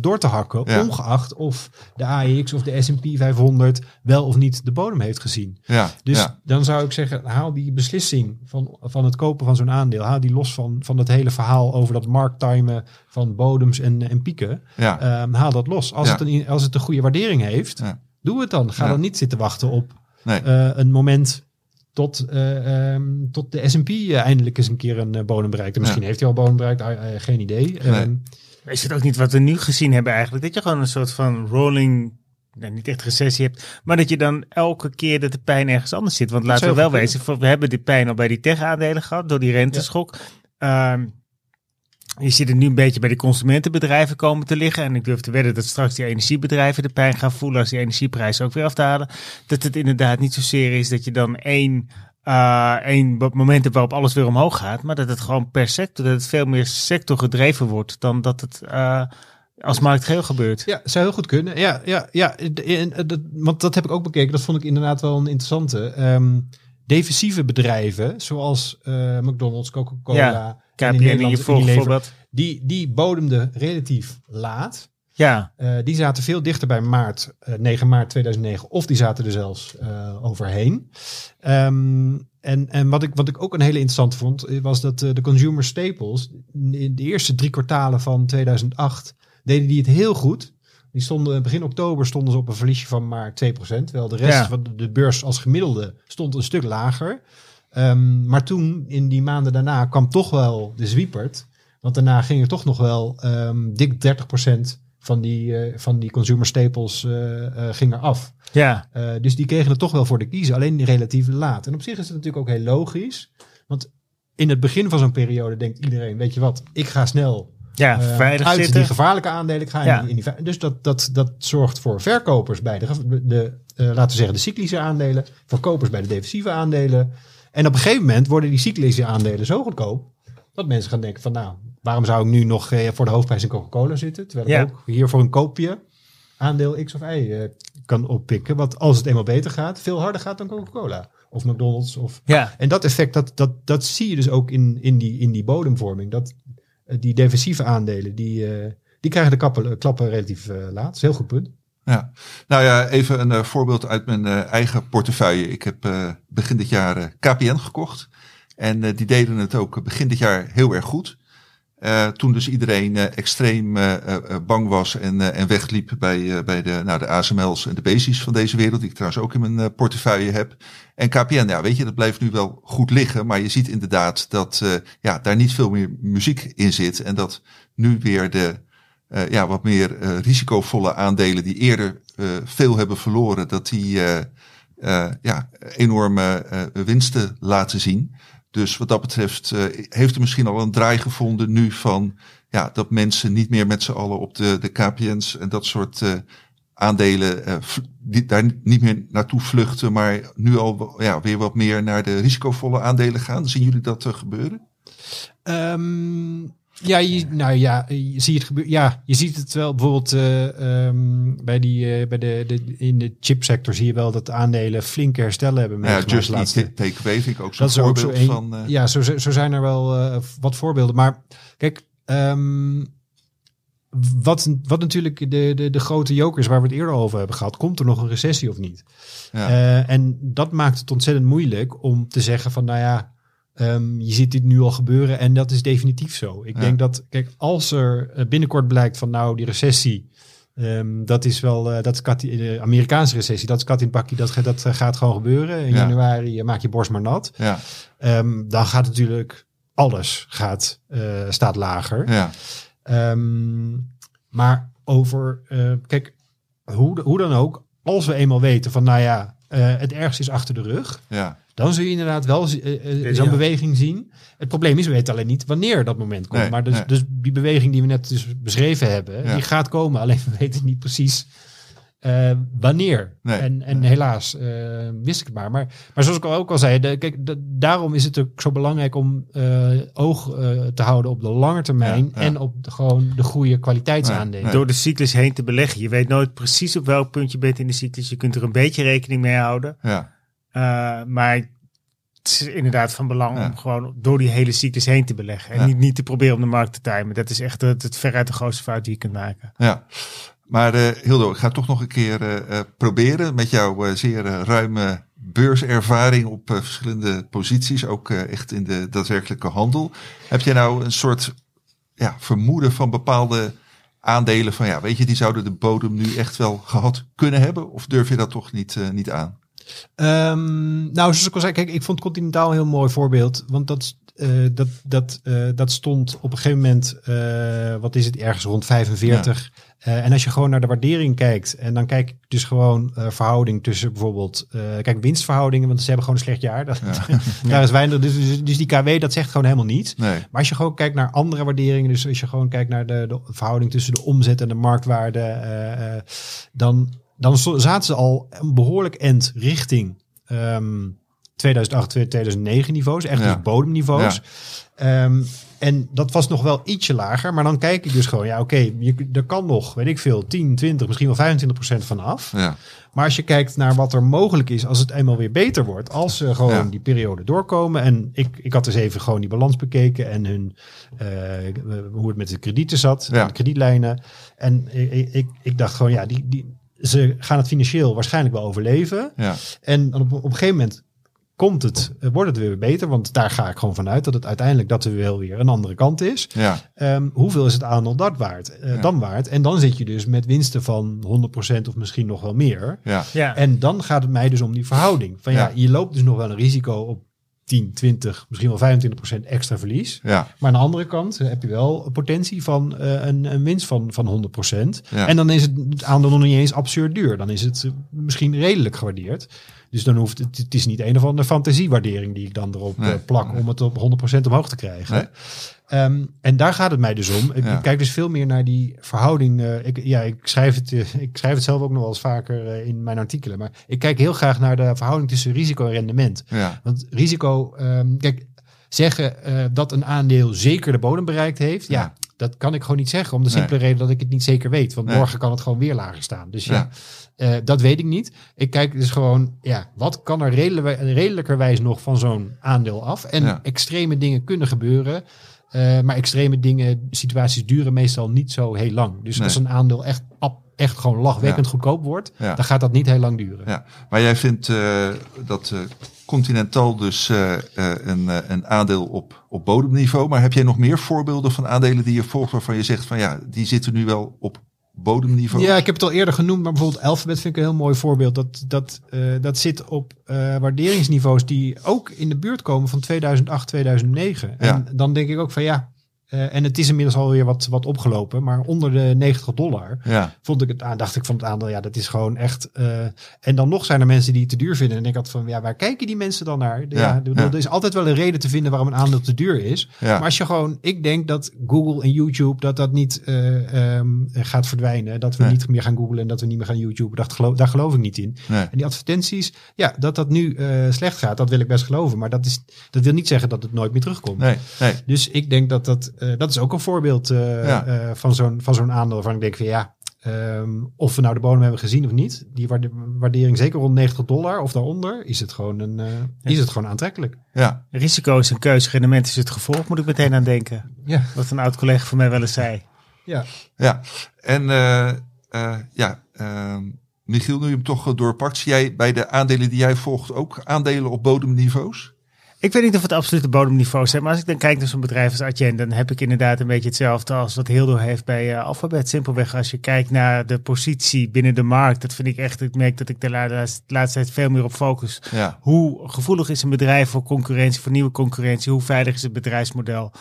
door te hakken, Ja. ongeacht of de AEX of de S&P 500 wel of niet de bodem heeft gezien. ja. Dus ja. dan zou ik zeggen, haal die beslissing van, van het kopen van zo'n aandeel, haal die los van, van het hele verhaal over dat markttimen van bodems en, en pieken. ja. Ehm, haal dat los. Als, het een, als het een goede waardering heeft, doe het dan. Ga dan niet zitten wachten op Nee. een moment tot, eh, ehm, tot de S&P eh, eindelijk eens een keer een eh, bodem bereikt. En misschien Ja. heeft hij al bodem bereikt, geen idee. Ehm, Is het ook niet wat we nu gezien hebben eigenlijk? Dat je gewoon een soort van rolling, nou, niet echt recessie hebt, maar dat je dan elke keer dat de pijn ergens anders zit. Want laten we wel wezen, voor- we hebben die pijn al bij die tech-aandelen gehad door die renteschok. Ehm, je ziet het nu een beetje bij de consumentenbedrijven komen te liggen. En ik durf te wedden dat straks die energiebedrijven de pijn gaan voelen als die energieprijzen ook weer afdalen. Dat het inderdaad niet zozeer is dat je dan één, eh één moment hebt waarop alles weer omhoog gaat. Maar dat het gewoon per sector, dat het veel meer sectorgedreven wordt dan dat het eh, als marktgeheel gebeurt. Ja, zou heel goed kunnen. Ja, ja, ja. en, dat, want dat heb ik ook bekeken. Dat vond ik inderdaad wel een interessante. Ehm, defensieve bedrijven, zoals eh, McDonald's, Coca-Cola, Ja, in KPN in je voorbeeld. die, die bodemden relatief laat. Ja, Eh, die zaten veel dichter bij maart, eh, 9 maart 2009, of die zaten er zelfs eh, overheen. Ehm, en en wat, ik, wat ik ook een hele interessante vond, was dat de consumer staples, in de eerste drie kwartalen van 2008, deden die het heel goed. Die stonden begin oktober stonden ze op een verliesje van maar 2%, terwijl de rest Ja. van de beurs als gemiddelde stond een stuk lager. Ehm, maar toen, in die maanden daarna, kwam toch wel de zwiepert. Want daarna ging er toch nog wel ehm, dik 30% van die, eh, van die consumer staples eh eh, ging er af. ja, dus die kregen het toch wel voor de kiezen, alleen relatief laat. En op zich is het natuurlijk ook heel logisch. Want in het begin van zo'n periode denkt iedereen, weet je wat, ik ga snel Ja, eh, veilig uit zitten. die gevaarlijke aandelen. Ik ga in Ja. die- in die, dus dat, dat, dat zorgt voor verkopers bij de, de laten we zeggen, de cyclische aandelen. Voor kopers bij de defensieve aandelen. En op een gegeven moment worden die cyclische aandelen zo goedkoop. Dat mensen gaan denken van nou, waarom zou ik nu nog eh, voor de hoofdprijs in Coca-Cola zitten? Terwijl Ja. ik ook hier voor een koopje aandeel X of Y eh, kan oppikken. Wat als het eenmaal beter gaat, veel harder gaat dan Coca-Cola. Of McDonald's. Of... Ja, En dat effect, dat, dat, dat zie je dus ook in, in, die, in die bodemvorming. Dat eh, die defensieve aandelen, die, die krijgen de kappen, klappen relatief laat. Dat is een heel goed punt. Ja, nou ja, even een eh, voorbeeld uit mijn eh, eigen portefeuille. Ik heb eh, begin dit jaar KPN gekocht. En die deden het ook begin dit jaar heel erg goed. Toen dus iedereen extreem bang was en, en wegliep bij, bij de, nou, de ASML's en de Basies van deze wereld, die ik trouwens ook in mijn portefeuille heb. En KPN, ja, weet je, dat blijft nu wel goed liggen, maar je ziet inderdaad dat ja, daar niet veel meer muziek in zit. En dat nu weer de eh, ja, wat meer eh, risicovolle aandelen die eerder eh, veel hebben verloren, dat die ja, enorme winsten laten zien. Dus wat dat betreft heeft er misschien al een draai gevonden nu van ja, dat mensen niet meer met z'n allen op de, de KPN's en dat soort aandelen die, daar niet meer naartoe vluchten, maar nu al ja, weer wat meer naar de risicovolle aandelen gaan. Zien jullie dat gebeuren? Ehm, ja, je, nou ja, je ziet het gebeuren. Ja, je ziet het wel bijvoorbeeld ehm, bij die, eh, bij de, de, in de chipsector zie je wel dat de aandelen flinke herstellen hebben Ja. Just laatste- Takeaway vind ik ook zo'n is er ook zo voorbeeld een. van. eh, ja, zo, zo zijn er wel wat voorbeelden. Maar kijk, ehm, wat, wat natuurlijk de, de, de grote jokers waar we het eerder over hebben gehad, komt er nog een recessie of niet? ja. En dat maakt het ontzettend moeilijk om te zeggen van, nou ja, ehm, je ziet dit nu al gebeuren en dat is definitief zo. Ik Ja. denk dat, kijk, als er eh, binnenkort blijkt van, nou, die recessie, ehm, dat is wel, eh, dat is kat, de Amerikaanse recessie, dat is kat in bakkie, dat, dat eh, gaat gewoon gebeuren. In Ja. januari eh, maak je borst maar nat. ja, Ehm, dan gaat natuurlijk alles gaat, eh, staat lager. ja, maar over, eh, kijk, hoe, hoe dan ook, als we eenmaal weten van, nou ja, eh, het ergste is achter de rug, ja, dan zul je inderdaad wel zi- eh, eh, zo'n Ja. beweging zien. Het probleem is, we weten alleen niet wanneer dat moment komt. Nee, maar dus, nee. dus die beweging die we net dus beschreven hebben, Ja. die gaat komen. Alleen we weten niet precies eh, wanneer. Nee, en en nee. helaas eh, wist ik het maar. maar. Maar zoals ik al ook al zei, de, kijk, de- daarom is het ook zo belangrijk om eh, oog eh, te houden op de lange termijn Ja, ja. en op de, gewoon de goede kwaliteitsaandelen. Nee, nee. door de cyclus heen te beleggen. Je weet nooit precies op welk punt je bent in de cyclus. Je kunt er een beetje rekening mee houden. ja, Uh, maar het is inderdaad van belang Ja. om gewoon door die hele cyclus heen te beleggen. En Ja. niet, niet te proberen om de markt te timen. Dat is echt het, het veruit de grootste fout die je kunt maken. ja. Maar eh, Hildo, ik ga toch nog een keer eh, eh, proberen met jouw eh, zeer eh, ruime beurservaring op eh, verschillende posities, ook eh, echt in de daadwerkelijke handel. Heb jij nou een soort ja, vermoeden van bepaalde aandelen van ja, weet je, die zouden de bodem nu echt wel gehad kunnen hebben? Of durf je dat toch niet, eh, niet aan? Ehm, nou, zoals ik al zei, kijk, ik vond Continentaal een heel mooi voorbeeld. Want dat, eh, dat, dat, eh, dat stond op een gegeven moment, eh, wat is het, ergens rond 45. Eh, en als je gewoon naar de waardering kijkt, en dan kijk ik dus gewoon verhouding tussen bijvoorbeeld, kijk, winstverhoudingen, want ze hebben gewoon een slecht jaar. Dat, daar is weinig, dus, dus, dus die KW, dat zegt gewoon helemaal niets. Nee. Maar als je gewoon kijkt naar andere waarderingen, dus als je gewoon kijkt naar de, de verhouding tussen de omzet en de marktwaarde, dan, dan zaten ze al een behoorlijk end richting ehm 2008, 2009 niveaus, echt Ja. dus bodemniveaus. Ehm, en dat was nog wel ietsje lager, maar dan kijk ik dus gewoon, ja oké, je er kan nog, weet ik veel, 10, 20, misschien wel 25 procent van af. Ja, Maar als je kijkt naar wat er mogelijk is als het eenmaal weer beter wordt, als ze gewoon Ja. die periode doorkomen. En ik, ik had dus even gewoon die balans bekeken en hun, eh, hoe het met de kredieten zat, Ja. de kredietlijnen. En ik, ik, ik, ik dacht gewoon, ja, die, die, ze gaan het financieel waarschijnlijk wel overleven. ja, En op, op een gegeven moment komt het, eh, wordt het weer beter, want daar ga ik gewoon vanuit dat het uiteindelijk dat er wel weer een andere kant is. ja, Ehm, hoeveel is het aandeel dat waard? Eh, Ja. Dan waard. En dan zit je dus met winsten van 100% of misschien nog wel meer. ja, Ja, En dan gaat het mij dus om die verhouding. Van ja, Ja. je loopt dus nog wel een risico op 10, 20, misschien wel 25% extra verlies. ja, Maar aan de andere kant heb je wel een potentie van eh, een, een winst van, van 100%. Ja. En dan is het het aandeel nog niet eens absurd duur. Dan is het eh, misschien redelijk gewaardeerd. Dus dan hoeft het, het is niet een of andere fantasiewaardering die ik dan erop Nee, eh, plak nee. om het op 100% omhoog te krijgen. Nee. Ehm, en daar gaat het mij dus om. Ik, Ja. ik kijk dus veel meer naar die verhouding. eh, ik, ja, ik schrijf, het, eh, ik schrijf het zelf ook nog wel eens vaker in mijn artikelen. Maar ik kijk heel graag naar de verhouding tussen risico en rendement. Ja, Want risico, ehm, kijk, zeggen dat een aandeel zeker de bodem bereikt heeft, ja, Ja. dat kan ik gewoon niet zeggen. Om de Nee. simpele reden dat ik het niet zeker weet. Want Nee. morgen kan het gewoon weer lager staan. Dus ja, Ja. Eh, dat weet ik niet. Ik kijk dus gewoon, ja, wat kan er redelijk, redelijkerwijs nog van zo'n aandeel af? En Ja. extreme dingen kunnen gebeuren. eh, maar extreme dingen, situaties duren meestal niet zo heel lang. Dus Nee. als een aandeel echt, echt gewoon lachwekkend Ja. goedkoop wordt, Ja. dan gaat dat niet heel lang duren. ja. Maar jij vindt eh, dat Continental dus een, een aandeel op, op bodemniveau. Maar heb jij nog meer voorbeelden van aandelen die je volgt waarvan je zegt van ja, die zitten nu wel op bodemniveau? Ja, ik heb het al eerder genoemd, maar bijvoorbeeld Alphabet vind ik een heel mooi voorbeeld. Dat, dat, eh, dat zit op eh, waarderingsniveaus die ook in de buurt komen van 2008, 2009. Ja. En dan denk ik ook van ja, eh, en het is inmiddels alweer wat, wat opgelopen, maar onder de 90 dollar Ja, vond ik het aan, dacht ik van het aandeel, ja, dat is gewoon echt. eh, en dan nog zijn er mensen die het te duur vinden. En ik had van ja, waar kijken die mensen dan naar? Ja. Er is altijd wel een reden te vinden waarom een aandeel te duur is. Maar als je gewoon, ik denk dat Google en YouTube, dat dat niet eh, ehm, gaat verdwijnen. Dat we Nee. niet meer gaan googlen en dat we niet meer gaan YouTube. Dat geloof, daar geloof ik niet in. nee. En die advertenties, ja, dat dat nu slecht gaat, dat wil ik best geloven. Maar dat, is, dat wil niet zeggen dat het nooit meer terugkomt. Nee, nee. Dus ik denk dat dat, eh, dat is ook een voorbeeld eh, Ja. eh, van zo'n van zo'n aandeel waarvan ik denk van ja, ehm, of we nou de bodem hebben gezien of niet. Die waarde- waardering zeker rond 90 dollar of daaronder, is het gewoon, een, eh, is het gewoon aantrekkelijk. Ja, Risico is een keuze, rendement is het gevolg, moet ik meteen aan denken. Ja, Wat een oud collega van mij wel eens zei. ja. ja. En eh, eh, ja, ehm, Michiel, nu je hem toch doorpakt, zie jij bij de aandelen die jij volgt ook aandelen op bodemniveaus? Ik weet niet of het absolute bodemniveau zijn, maar als ik dan kijk naar zo'n bedrijf als Adyen, dan heb ik inderdaad een beetje hetzelfde als wat Hildo heeft bij eh, Alphabet. Simpelweg als je kijkt naar de positie binnen de markt, dat vind ik echt, ik merk dat ik de la- laatste, laatste tijd veel meer op focus. Ja, Hoe gevoelig is een bedrijf voor concurrentie, voor nieuwe concurrentie? Hoe veilig is het bedrijfsmodel?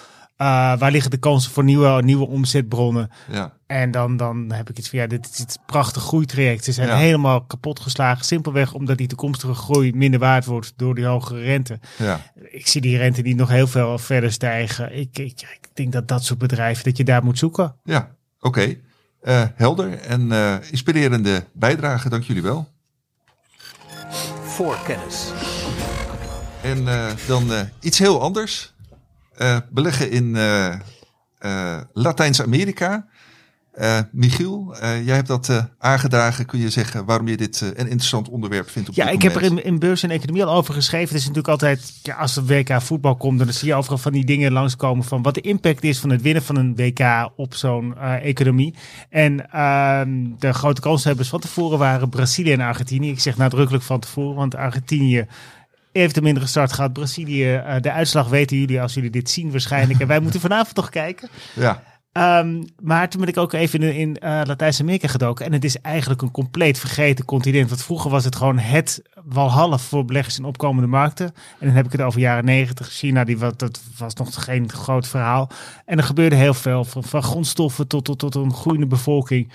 Uh, waar liggen de kansen voor nieuwe, nieuwe omzetbronnen? ja, En dan, dan heb ik iets van, ja, dit is het prachtig groeitraject. Ze zijn Ja. helemaal kapot geslagen. Simpelweg omdat die toekomstige groei minder waard wordt door die hogere rente. ja. Ik zie die rente niet nog heel veel verder stijgen. Ik, ik, ik denk dat dat soort bedrijven, dat je daar moet zoeken. Ja, oké. Eh, helder en eh, inspirerende bijdrage, dank jullie wel. Voorkennis. En eh, dan eh, iets heel anders. Eh, beleggen in eh, eh, Latijns-Amerika. Michiel, jij hebt dat aangedragen. Kun je zeggen waarom je dit een interessant onderwerp vindt op Ja, dit ik heb er in, in Beurs en Economie al over geschreven. Het is natuurlijk altijd, ja, als er WK voetbal komt, dan zie je overal van die dingen langskomen van wat de impact is van het winnen van een WK op zo'n economie. En ehm, de grote kanshebbers van tevoren waren Brazilië en Argentinië. Ik zeg nadrukkelijk van tevoren, want Argentinië heeft een mindere start gehad. Brazilië, eh, de uitslag weten jullie als jullie dit zien waarschijnlijk. En wij moeten vanavond toch kijken. Ja, Ehm, maar toen ben ik ook even in, in eh, Latijns-Amerika gedoken. En het is eigenlijk een compleet vergeten continent. Want vroeger was het gewoon het walhalla voor beleggers in opkomende markten. En dan heb ik het over jaren negentig. China, die, wat, dat was nog geen groot verhaal. En er gebeurde heel veel. Van, van grondstoffen tot, tot, tot een groeiende bevolking.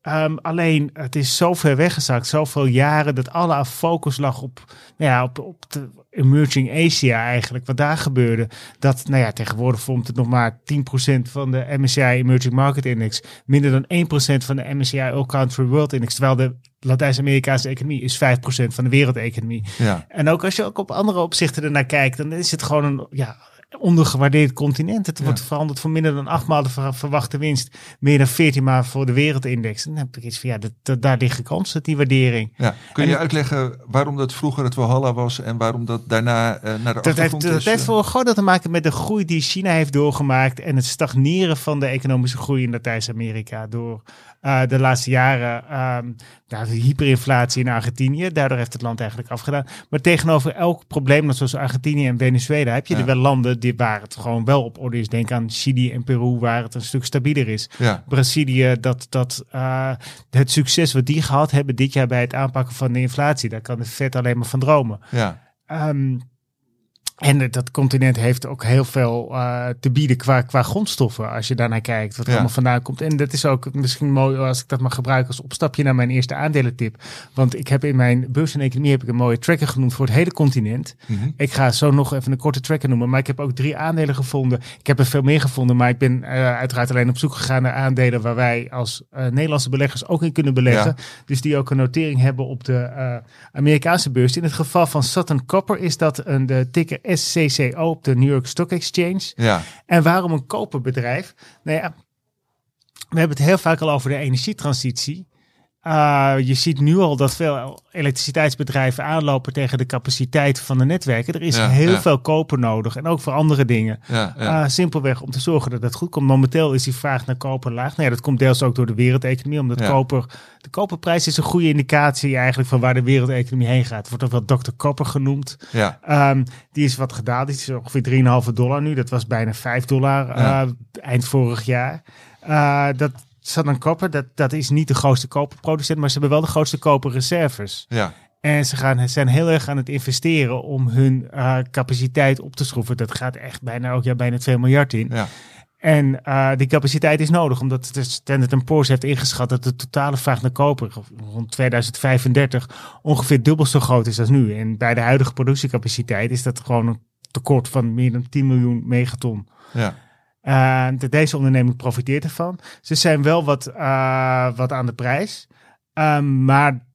Ehm, alleen, het is zo ver weggezakt, zoveel jaren, dat alle focus lag op, nou ja, op, op de emerging Asia eigenlijk, wat daar gebeurde. Dat, nou ja, tegenwoordig vormt het nog maar 10% van de MSCI Emerging Market Index, minder dan 1% van de MSCI All Country World Index, terwijl de Latijns-Amerikaanse economie is 5% van de wereldeconomie. ja, En ook als je ook op andere opzichten ernaar kijkt, dan is het gewoon een ja, ondergewaardeerd continent. Het wordt verhandeld voor minder dan acht maal de ver- verwachte winst. Meer dan 14 maal voor de wereldindex. En dan heb ik iets van, ja, dat, dat- daar liggen kansen, die waardering. ja. Kun je En- uitleggen waarom dat vroeger het Walhalla was en waarom dat daarna eh, naar de Dat heeft, achtergrond dat is? heeft eh? voor deel te maken met de groei die China heeft doorgemaakt en het stagneren van de economische groei in Latijns-Amerika door eh, de laatste jaren. ehm ja, de hyperinflatie in Argentinië, daardoor heeft het land eigenlijk afgedaan. Maar tegenover elk probleem, net zoals Argentinië en Venezuela, heb je Ja. er wel landen die, waar het gewoon wel op orde is. Denk aan Chili en Peru, waar het een stuk stabieler is. Ja, Brazilië, dat, dat eh, het succes wat die gehad hebben dit jaar bij het aanpakken van de inflatie, daar kan de Fed alleen maar van dromen. ja, Ehm, En dat continent heeft ook heel veel eh, te bieden qua, qua grondstoffen. Als je daarnaar kijkt, wat er Ja. allemaal vandaan komt. En dat is ook misschien mooi als ik dat mag gebruiken als opstapje naar mijn eerste aandelentip. Want ik heb in mijn beurs en economie heb ik een mooie tracker genoemd voor het hele continent. Mhm. Ik ga zo nog even een korte tracker noemen. Maar ik heb ook drie aandelen gevonden. Ik heb er veel meer gevonden. Maar ik ben eh, uiteraard alleen op zoek gegaan naar aandelen waar wij als eh, Nederlandse beleggers ook in kunnen beleggen. Dus die ook een notering hebben op de Amerikaanse beurs. In het geval van Southern Copper is dat een, de ticker SCCO op de New York Stock Exchange. Ja, En waarom een koperbedrijf? Nou ja, we hebben het heel vaak al over de energietransitie. Uh, je ziet nu al dat veel elektriciteitsbedrijven aanlopen tegen de capaciteit van de netwerken. Er is Ja, heel ja. veel koper nodig en ook voor andere dingen. ja. Uh, simpelweg om te zorgen dat het goed komt. Momenteel is die vraag naar koper laag. Nou dat komt deels ook door de wereldeconomie. Omdat koper, de koperprijs is een goede indicatie eigenlijk van waar de wereldeconomie heen gaat. Wordt ook wel Dr. Koper genoemd. ja. Ehm, die is wat gedaald. Die is ongeveer 3,5 dollar nu. Dat was bijna 5 dollar eh, eind vorig jaar. Eh, dat Southern Copper, dat, dat is niet de grootste koperproducent, maar ze hebben wel de grootste koperreserves. ja. En ze gaan, zijn heel erg aan het investeren om hun eh, capaciteit op te schroeven. Dat gaat echt bijna ook ja, bijna 2 miljard in. ja. En eh, die capaciteit is nodig, omdat de Standard Poor's heeft ingeschat dat de totale vraag naar koper rond 2035 ongeveer dubbel zo groot is als nu. En bij de huidige productiecapaciteit is dat gewoon een tekort van meer dan 10 miljoen megaton. ja. Eh, de- deze onderneming profiteert ervan. Ze zijn wel wat, eh, wat aan de prijs. Ehm, maar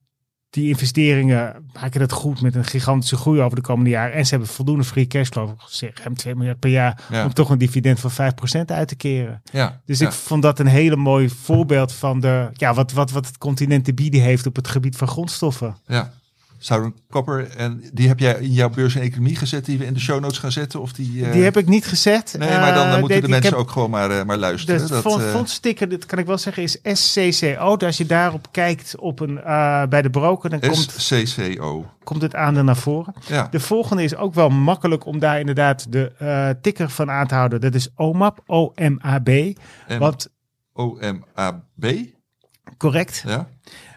die investeringen maken het goed met een gigantische groei over de komende jaren. En ze hebben voldoende free cashflow, zeg ruim 2 miljard per jaar, Ja. om toch een dividend van 5% uit te keren. ja. Dus ja. ik vond dat een hele mooi voorbeeld van de, ja, wat, wat, wat het continent te bieden heeft op het gebied van grondstoffen. Ja. Southern Copper, en die heb jij in jouw beurs en economie gezet, die we in de show notes gaan zetten? Of die, eh, Die heb ik niet gezet. Nee, maar dan, Eh, dan moeten de mensen heb- ook gewoon maar, eh, maar luisteren. De dat, fond- eh, fondsticker, dit kan ik wel zeggen, is SCCO. Dus als je daarop kijkt op een, eh, bij de broker, dan komt, SCCO. komt het aandeel naar voren. Ja, De volgende is ook wel makkelijk om daar inderdaad de eh, ticker van aan te houden. Dat is OMAP, O-M-A-B. en Wat OMAB. correct. Ja,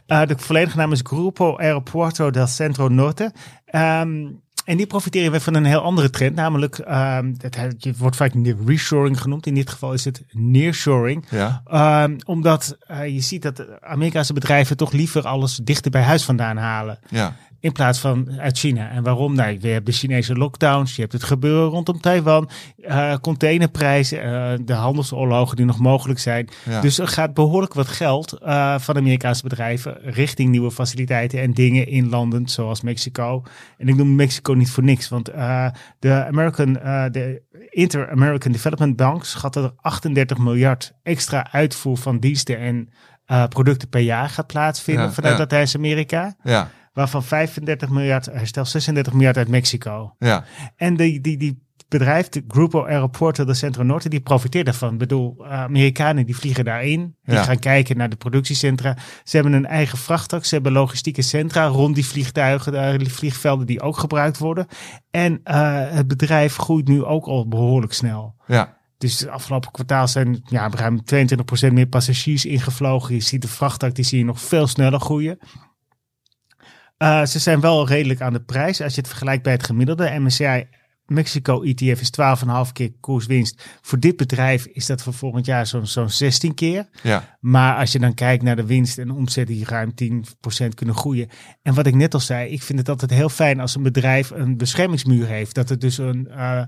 Eh, de volledige naam is Grupo Aeropuerto del Centro Norte. Ehm, en die profiteren weer van een heel andere trend, namelijk, ehm je wordt vaak reshoring genoemd. In dit geval is het nearshoring. ja, Ehm, omdat eh, je ziet dat Amerikaanse bedrijven toch liever alles dichter bij huis vandaan halen. ja, In plaats van uit China. En waarom? Nou, je hebt de Chinese lockdowns, je hebt het gebeuren rondom Taiwan, eh, containerprijzen, eh, de handelsoorlogen die nog mogelijk zijn. ja. Dus er gaat behoorlijk wat geld eh, van Amerikaanse bedrijven richting nieuwe faciliteiten en dingen in landen zoals Mexico. En ik noem Mexico niet voor niks, want de American, de Inter-American Development Bank schat dat er 38 miljard extra uitvoer van diensten en producten per jaar gaat plaatsvinden Ja, vanuit ja. Latijns-Amerika. ja, waarvan Waarvan 35 miljard, herstel 36 miljard uit Mexico. ja, En die, die, die bedrijf, de Grupo Aeroporto del Centro Norte, die profiteert daarvan. Ik bedoel, uh, Amerikanen die vliegen daarin. Die Ja. gaan kijken naar de productiecentra. Ze hebben een eigen vrachttak. Ze hebben logistieke centra rond die vliegtuigen, die vliegvelden die ook gebruikt worden. En uh, het bedrijf groeit nu ook al behoorlijk snel. ja, Dus het afgelopen kwartaal zijn ja, ruim 22% meer passagiers ingevlogen. Je ziet de vrachttak, die zie je nog veel sneller groeien. Uh, ze zijn wel redelijk aan de prijs. Als je het vergelijkt bij het gemiddelde MSCI Mexico ETF is 12,5 keer koerswinst. Voor dit bedrijf is dat voor volgend jaar zo'n zo'n 16 keer. ja, Maar als je dan kijkt naar de winst en omzet die ruim 10% kunnen groeien. En wat ik net al zei, ik vind het altijd heel fijn als een bedrijf een beschermingsmuur heeft. Dat het dus een, uh,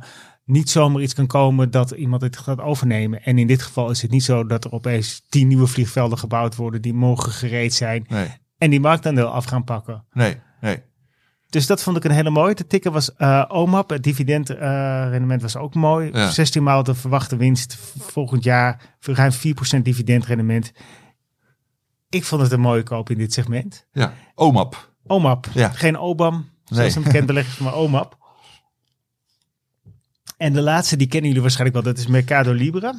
niet zomaar iets kan komen dat iemand het gaat overnemen. En in dit geval is het niet zo dat er opeens 10 nieuwe vliegvelden gebouwd worden die morgen gereed zijn. nee, En die marktaandeel af gaan pakken. nee, nee. Dus dat vond ik een hele mooie. De ticker was uh, OMAP. Het dividendrendement uh, was ook mooi. Ja. 16 maal de verwachte winst volgend jaar. Ruim 4% dividendrendement. Ik vond het een mooie koop in dit segment. Ja, OMAP. OMAP. Ja. Geen OBAM, zoals Nee. een bekend belegger, maar OMAP. En de laatste, die kennen jullie waarschijnlijk wel. Dat is Mercado Libre.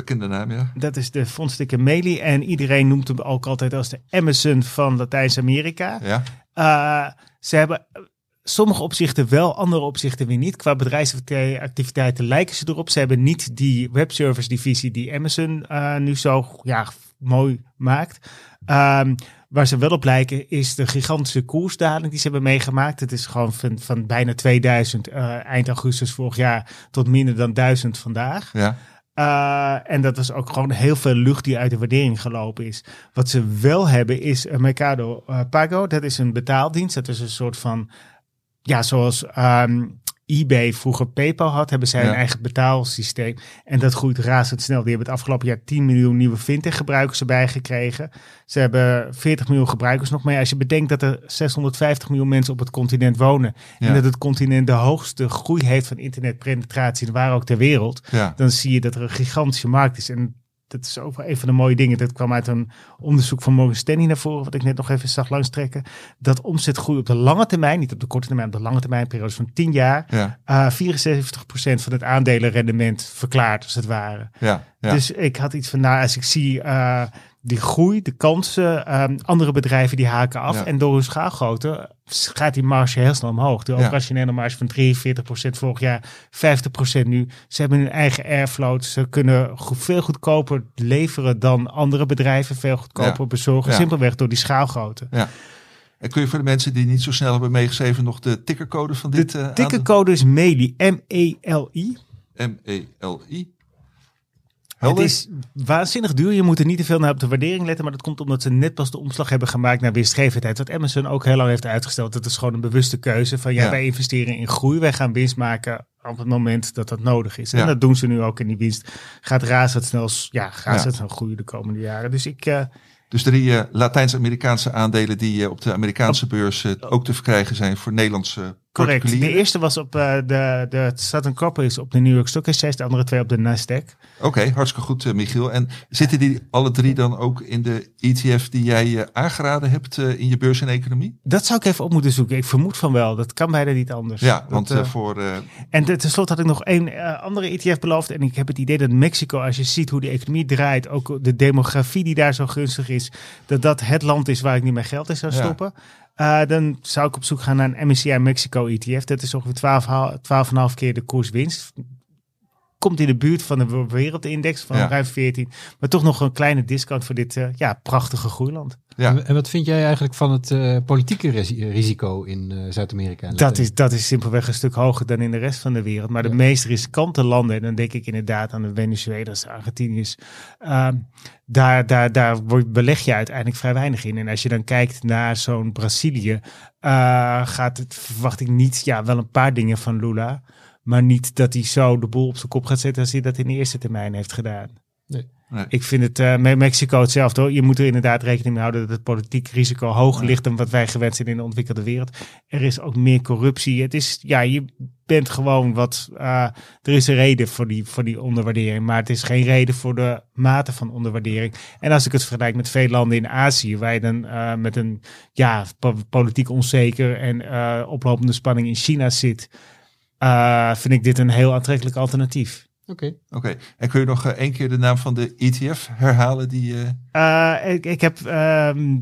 Bekende naam, ja. Dat is de fondsticker Meli. En iedereen noemt hem ook altijd als de Amazon van Latijns-Amerika. Ja, Uh, ze hebben sommige opzichten wel, andere opzichten weer niet. Qua bedrijfsactiviteiten lijken ze erop. Ze hebben niet die webservice divisie die Amazon uh, nu zo ja, mooi maakt. Um, Waar ze wel op lijken is de gigantische koersdaling die ze hebben meegemaakt. Het is gewoon van, van bijna 2000 eh, eind augustus vorig jaar tot minder dan 1000 vandaag. Ja. Uh, en dat was ook gewoon heel veel lucht die uit de waardering gelopen is. Wat ze wel hebben is Mercado uh, Pago. Dat is een betaaldienst. Dat is een soort van, ja, zoals um, eBay vroeger PayPal had, hebben zij Ja. een eigen betaalsysteem. En dat groeit razendsnel. Die hebben het afgelopen jaar 10 miljoen nieuwe fintech-gebruikers erbij gekregen. Ze hebben 40 miljoen gebruikers nog mee. Als je bedenkt dat er 650 miljoen mensen op het continent wonen. Ja. En dat het continent de hoogste groei heeft van internetpenetratie, waar ook ter wereld Ja. dan zie je dat er een gigantische markt is. En dat is ook wel een van de mooie dingen. Dat kwam uit een onderzoek van Morgan Stanley naar voren, wat ik net nog even zag langstrekken. Dat omzetgroei op de lange termijn, niet op de korte termijn, op de lange termijn, periode van 10 jaar, Ja. eh 74% van het aandelenrendement verklaart, als het ware. Ja. Ja. Dus ik had iets van, nou, als ik zie eh, die groei, de kansen, ehm, andere bedrijven die haken af. Ja. En door hun schaalgrootte gaat die marge heel snel omhoog. De Ja. operationele marge van 43% vorig jaar, 50% nu. Ze hebben hun eigen airfloat. Ze kunnen veel goedkoper leveren dan andere bedrijven. Veel goedkoper Ja. bezorgen. Ja. Simpelweg door die schaalgrootte. En kun je voor de mensen die niet zo snel hebben meegeschreven nog de tickercode van dit eh De tickercode is MELI. M-E-L-I. M-E-L-I. Het is waanzinnig duur. Je moet er niet te veel naar op de waardering letten. Maar dat komt omdat ze net pas de omslag hebben gemaakt naar winstgevendheid. Wat Amazon ook heel lang heeft uitgesteld. Dat is gewoon een bewuste keuze. Van ja, Ja. wij investeren in groei. Wij gaan winst maken op het moment dat dat nodig is. Ja. En dat doen ze nu ook. in die winst gaat razendsnel, ja, razendsnel groeien de komende jaren. Dus ik, eh, Dus drie eh, Latijns-Amerikaanse aandelen die eh, op de Amerikaanse beurs ook te verkrijgen zijn voor Nederlandse correct. De eerste was op eh, de, de Southern Corporates op de New York Stock Exchange. De andere twee op de Nasdaq. Oké, hartstikke goed eh, Michiel. En zitten die alle drie dan ook in de ETF die jij eh, aangeraden hebt in je beurs en economie? Dat zou ik even op moeten zoeken. Ik vermoed van wel. Dat kan bijna niet anders. Ja, Dat, want eh, voor... En te- tenslotte had ik nog één andere ETF beloofd. En ik heb het idee dat Mexico, als je ziet hoe de economie draait, ook de demografie die daar zo gunstig is, dat dat het land is waar ik niet mijn geld in zou Ja. Eh, dan zou ik op zoek gaan naar een MSCI Mexico ETF. Dat is ongeveer 12, 12,5 keer de koerswinst. Komt in de buurt van de wereldindex van Ja. ruim 14. Maar toch nog een kleine discount voor dit eh, ja, prachtige groeiland. ja, En, wat vind jij eigenlijk van het eh, politieke risi- risico in eh, Zuid-Amerika? Dat is, dat is simpelweg een stuk hoger dan in de rest van de wereld. Maar de Ja. meest riskante landen, en dan denk ik inderdaad aan de Venezuela's, de Argentiniërs, ehm, daar, daar, daar wordt- beleg je uiteindelijk vrij weinig in. En als je dan kijkt naar zo'n Brazilië, eh, gaat het, verwacht ik niet, ja, wel een paar dingen van Lula, maar niet dat hij zo de boel op zijn kop gaat zetten als hij dat in de eerste termijn heeft gedaan. Nee. Nee. Ik vind het eh, met Mexico hetzelfde hoor. Je moet er inderdaad rekening mee houden dat het politiek risico hoger ligt dan wat wij gewend zijn in de ontwikkelde wereld. Er is ook meer corruptie. Het is, ja, je bent gewoon wat, eh, er is een reden voor die, voor die onderwaardering, maar het is geen reden voor de mate van onderwaardering. En als ik het vergelijk met veel landen in Azië, waar je dan eh, met een, ja, po- politiek onzeker en eh, oplopende spanning in China zit, eh, vind ik dit een heel aantrekkelijk alternatief. Oké. Oké, en kun je nog eh, één keer de naam van de ETF herhalen? Die, eh, Eh, ik, ik heb ehm,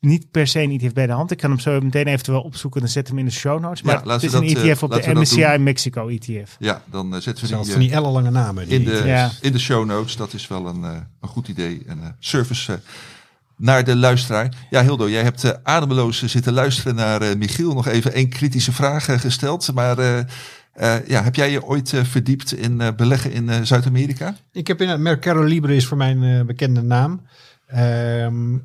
niet per se een ETF bij de hand. Ik kan hem zo meteen eventueel opzoeken en zet hem in de show notes. Maar Ja, laten het we is een dat, ETF op laten de MSCI. Mexico E ETF. ja, dan zetten we Zelfs die, van die ellenlange namen. Die in, de, Ja. in de show notes. Dat is wel een, eh, een goed idee. En eh, service naar de luisteraar. Ja, Hildo, jij hebt eh, ademeloos zitten luisteren naar eh, Michiel. Nog even één kritische vraag gesteld. Maar eh, ja, heb jij je ooit eh, verdiept in eh, beleggen in Zuid-Amerika? Ik heb in Mercado Libre is voor mijn bekende naam. Ehm,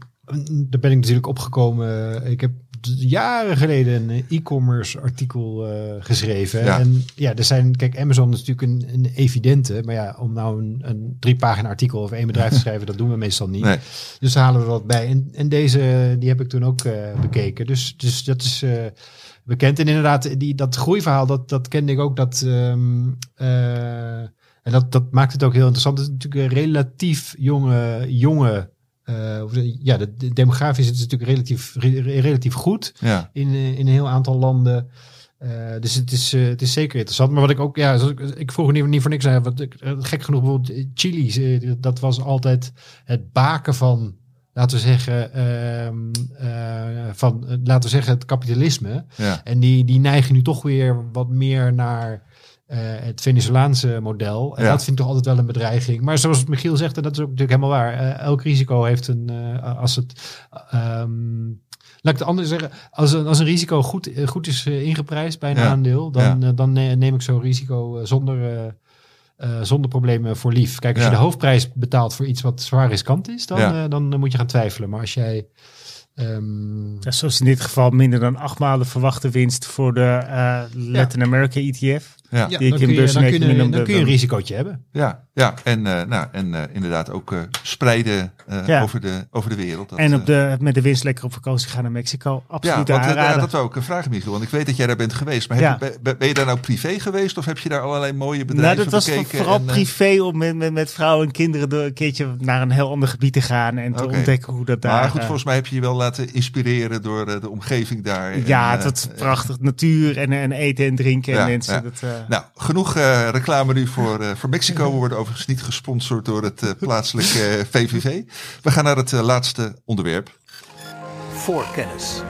daar ben ik natuurlijk opgekomen. Ik heb jaren geleden een eh, e-commerce artikel eh, geschreven. Ja. En ja, er zijn, kijk, Amazon is natuurlijk een, een evidente. Maar ja, om nou een, een drie pagina artikel over één bedrijf te schrijven, dat doen we meestal niet. Nee. Dus daar halen we wat bij. En, en deze, die heb ik toen ook eh, bekeken. Dus, dus dat is bekend. En inderdaad, die, dat groeiverhaal, dat, dat kende ik ook. Dat, ehm, eh, en dat, dat maakt het ook heel interessant. Het is natuurlijk een relatief jonge, jonge eh, ja, de, de demografisch is het natuurlijk relatief, re- relatief goed Ja, in, eh, in een heel aantal landen. Eh, dus het is, het is zeker interessant. Maar wat ik ook, ja, ik, ik vroeg niet, niet voor niks naar. Wat ik, gek genoeg, bijvoorbeeld Chili, dat was altijd het baken van, laten we zeggen, ehm, eh, van, laten we zeggen, het kapitalisme. ja, En die, die neigen nu toch weer wat meer naar eh, het Venezolaanse model. En Ja. dat vind ik toch altijd wel een bedreiging. Maar zoals Michiel zegt, en dat is ook natuurlijk helemaal waar. eh, elk risico heeft een, eh, als het, ehm, laat ik het anders zeggen, als een, als een risico goed, goed is ingeprijsd bij een Ja. aandeel, dan, dan ne- neem ik zo'n risico zonder, eh, eh, zonder problemen voor lief. Kijk, als Ja. je de hoofdprijs betaalt voor iets wat zwaar riskant is, dan, Ja. dan moet je gaan twijfelen. Maar als jij ehm, Ja, zoals in dit geval minder dan acht maanden verwachte winst voor de eh, Latin America ETF. Ja, ja, die ik dan, in kun je, dan, kun je, noemde, dan kun je een risicootje hebben. ja, ja. En, eh, nou, en eh, inderdaad ook eh, spreiden eh, Ja. over, de, over de wereld. Dat, en op de, met de winst lekker op vakantie gaan naar Mexico. Ja, Absoluut want, eh, ja, dat wou ik vragen, Michiel. Want ik weet dat jij daar bent geweest. Maar heb Ja. je, ben- ben je daar nou privé geweest? Of heb je daar allerlei mooie nou, bedrijven dat was bekeken? vooral en, privé om met, met, met vrouwen en kinderen door een keertje naar een heel ander gebied te gaan. En te ontdekken hoe dat daar... Maar goed, volgens mij heb je je wel laten inspireren door de omgeving daar. ja, En, dat is prachtig. Natuur en, en eten en drinken Ja, en mensen. ja. Dat, Nou, genoeg eh, reclame nu voor, eh, voor Mexico. We worden overigens niet gesponsord door het eh, plaatselijke VVV. We gaan naar het laatste onderwerp. Voorkennis.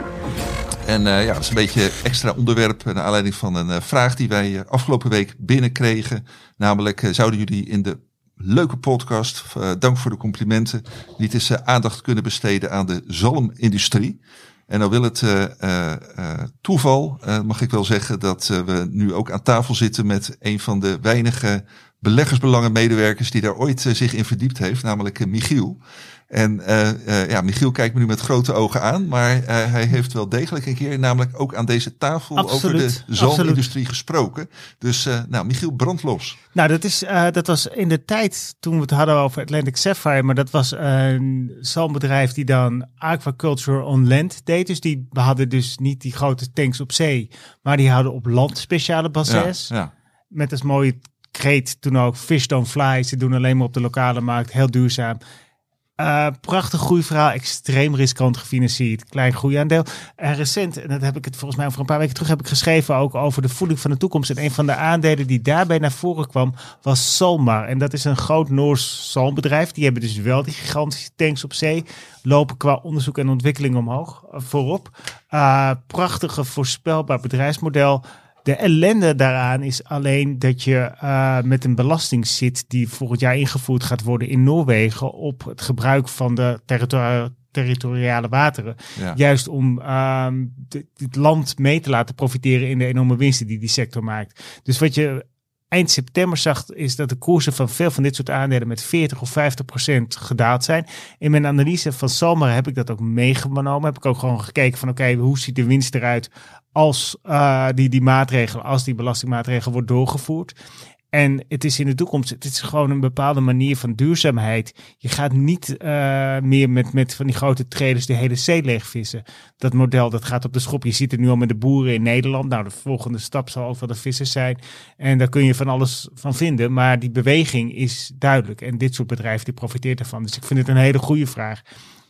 En eh, ja, dat is een beetje extra onderwerp naar aanleiding van een eh, vraag die wij eh, afgelopen week binnenkregen. Namelijk, zouden jullie in de leuke podcast, eh, dank voor de complimenten, niet eens aandacht kunnen besteden aan de zalmindustrie? En dan wil het eh, eh, toeval, mag ik wel zeggen, dat we nu ook aan tafel zitten met een van de weinige beleggersbelangenmedewerkers die daar ooit zich in verdiept heeft, namelijk Michiel. En eh, eh, ja, Michiel kijkt me nu met grote ogen aan, maar eh, hij heeft wel degelijk een keer, namelijk ook aan deze tafel, Absoluut, over de zalmindustrie gesproken. Dus nou, Michiel, brand los. Nou, dat, is, dat was in de tijd toen we het hadden over Atlantic Sapphire, maar dat was een zalmbedrijf die dan aquaculture on land deed. Dus die hadden dus niet die grote tanks op zee, maar die hadden op land speciale bassins. Ja, ja. Met als mooie kreet toen ook fish don't fly. Ze doen alleen maar op de lokale markt, heel duurzaam. Uh, prachtig groeiverhaal, extreem riskant gefinancierd, klein groeiaandeel. En recent, en dat heb ik het volgens mij over een paar weken terug heb ik geschreven ook over de voeding van de toekomst. En een van de aandelen die daarbij naar voren kwam was Salmar. En dat is een groot Noors zalmbedrijf. Die hebben dus wel die gigantische tanks op zee. Lopen qua onderzoek en ontwikkeling omhoog uh, voorop. Uh, prachtige voorspelbaar bedrijfsmodel. De ellende daaraan is alleen dat je uh, met een belasting zit die volgend jaar ingevoerd gaat worden in Noorwegen op het gebruik van de territori territoriale wateren. Ja. Juist om uh, het land mee te laten profiteren in de enorme winsten die die sector maakt. Dus wat je eind september zag, is dat de koersen van veel van dit soort aandelen met 40 of 50 procent gedaald zijn. In mijn analyse van Salmar heb ik dat ook meegenomen. Heb ik ook gewoon gekeken van oké, hoe ziet de winst eruit als uh, die, die maatregel, als die belastingmaatregel wordt doorgevoerd. En het is in de toekomst, het is gewoon een bepaalde manier van duurzaamheid. Je gaat niet uh, meer met, met van die grote traders de hele zee leegvissen. Dat model, dat gaat op de schop. Je ziet het nu al met de boeren in Nederland. Nou, de volgende stap zal ook wel de vissers zijn. En daar kun je van alles van vinden. Maar die beweging is duidelijk. En dit soort bedrijven, die profiteert ervan. Dus ik vind het een hele goede vraag.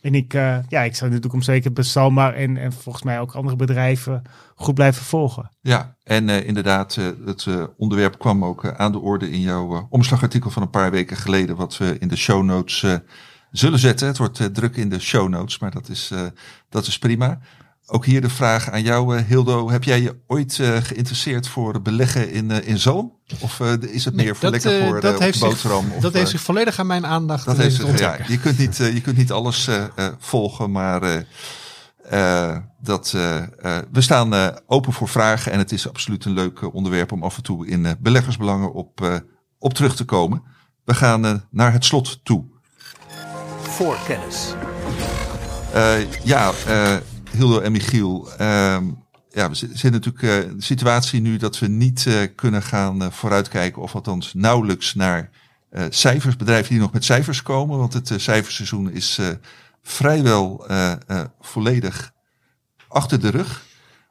En ik, uh, ja, ik zou in de toekomst zeker Salmar en, en volgens mij ook andere bedrijven goed blijven volgen. Ja, en uh, inderdaad, uh, het onderwerp kwam ook aan de orde in jouw omslagartikel van een paar weken geleden, wat we in de show notes zullen zetten. Het wordt druk in de show notes, maar dat is, dat is prima. Ook hier de vraag aan jou, Hildo. Heb jij je ooit geïnteresseerd voor beleggen in, in zalm? Of is het meer nee, voor dat, lekker voor dat de heeft boterham? Zich, of, dat heeft zich volledig aan mijn aandacht dat heeft zich, ja, je, kunt niet, je kunt niet alles volgen, maar... Uh, dat, uh, uh, we staan open voor vragen en het is absoluut een leuk onderwerp om af en toe in beleggersbelangen op, op terug te komen. We gaan naar het slot toe. Voorkennis. ja, Hildo en Michiel. ja, we zitten natuurlijk in de situatie nu dat we niet kunnen gaan vooruitkijken, of althans nauwelijks naar cijfers, bedrijven die nog met cijfers komen, want het cijferseizoen is vrijwel uh, uh, volledig achter de rug?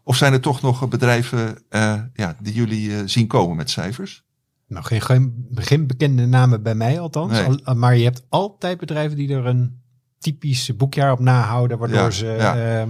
Of zijn er toch nog bedrijven uh, ja, die jullie zien komen met cijfers? Nou, geen, geen, geen bekende namen bij mij althans. Nee. Al, maar je hebt altijd bedrijven die er een typisch boekjaar op nahouden, waardoor Ja, ze ja.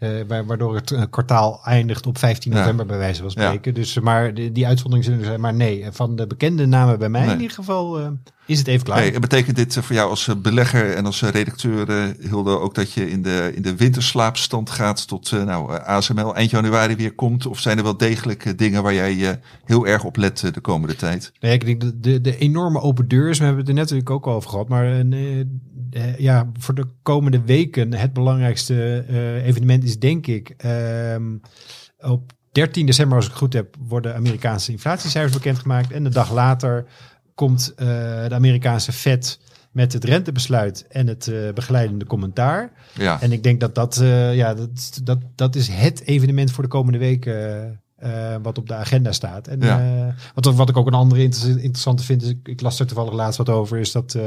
Eh, wa- waardoor het eh, kwartaal eindigt op 15 Ja. november bij wijze van Ja. spreken. Dus eh, maar die, die uitzonderingen zullen er zijn. Maar nee, van de bekende namen bij mij Nee. in ieder geval eh, is het even klaar. Hey, en betekent dit eh, voor jou als eh, belegger en als eh, redacteur, eh, Hilde, ook dat je in de, in de winterslaapstand gaat tot eh, nou, eh, ASML eind januari weer komt? Of zijn er wel degelijk eh, dingen waar jij eh, heel erg op let eh, de komende tijd? Nee, ik denk de, de, de enorme open deurs, we hebben het er net natuurlijk ook al over gehad. Maar eh, ja, voor de komende weken het belangrijkste eh, evenement is denk ik ehm, op 13 december, als ik het goed heb, worden Amerikaanse inflatiecijfers bekendgemaakt. En de dag later komt eh, de Amerikaanse Fed met het rentebesluit en het begeleidende commentaar. Ja, En ik denk dat dat, ja, dat, dat, dat is het evenement voor de komende weken wat op de agenda staat. En Ja. wat, wat ik ook een andere inter- interessante vind, is ik, ik las er toevallig laatst wat over, is dat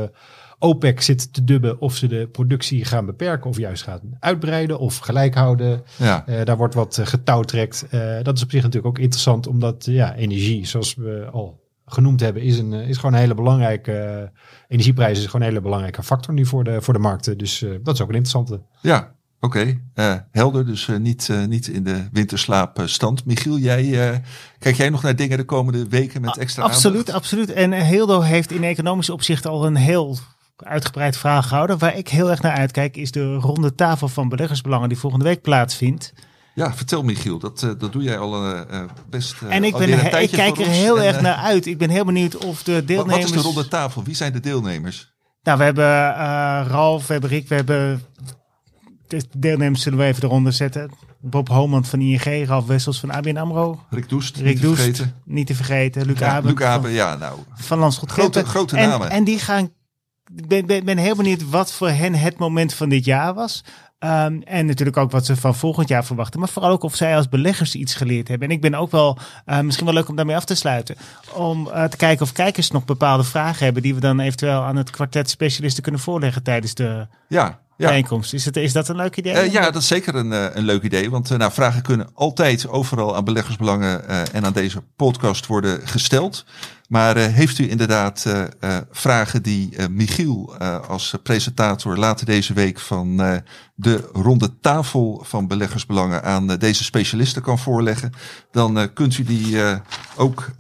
OPEC zit te dubben of ze de productie gaan beperken of juist gaan uitbreiden of gelijk houden. ja, Eh, daar wordt wat eh, getouwtrekt. Eh, dat is op zich natuurlijk ook interessant, omdat ja, energie, zoals we al genoemd hebben, is, een, is gewoon een hele belangrijke. energieprijs is gewoon een hele belangrijke factor nu voor de, voor de markten. Dus eh, dat is ook een interessante. ja. Oké, eh, helder. Dus niet, niet in de winterslaapstand. Michiel, jij, eh, kijk jij nog naar dingen de komende weken met extra Absoluut, aandacht? absoluut. En eh, Hildo heeft in economisch opzicht al een heel uitgebreid vraag gehouden. Waar ik heel erg naar uitkijk is de ronde tafel van beleggersbelangen die volgende week plaatsvindt. Ja, vertel Michiel. Dat, eh, dat doe jij al eh, eh, best en ik, ben, een ik kijk er heel En, erg naar uit. Ik ben heel benieuwd of de deelnemers... Wat is de ronde tafel? Wie zijn de deelnemers? Nou, we hebben Ralf, we hebben Rick, we hebben... De deelnemers zullen we even eronder zetten. Bob Homand van ING, Ralf Wessels van ABN AMRO. Rick Doest, Rick niet te Doest, vergeten. niet te vergeten. Luc Ja, Aben. Luc Aben, ja, nou. van Landschot Grote- en. En die gaan. Ik ben, ben, ben heel benieuwd wat voor hen het moment van dit jaar was. Ehm, en natuurlijk ook wat ze van volgend jaar verwachten. Maar vooral ook of zij als beleggers iets geleerd hebben. En ik ben ook wel, eh, misschien wel leuk om daarmee af te sluiten. Om eh, te kijken of kijkers nog bepaalde vragen hebben. Die we dan eventueel aan het kwartet specialisten kunnen voorleggen tijdens de Ja, ja. bijeenkomst. Is, het, is dat een leuk idee? Eh, ja, dat is zeker een, een leuk idee. Want nou, vragen kunnen altijd overal aan beleggersbelangen en aan deze podcast worden gesteld. Maar eh, heeft u inderdaad eh, eh, vragen die Michiel als presentator later deze week van de ronde tafel van beleggersbelangen aan deze specialisten kan voorleggen, dan kunt u die ook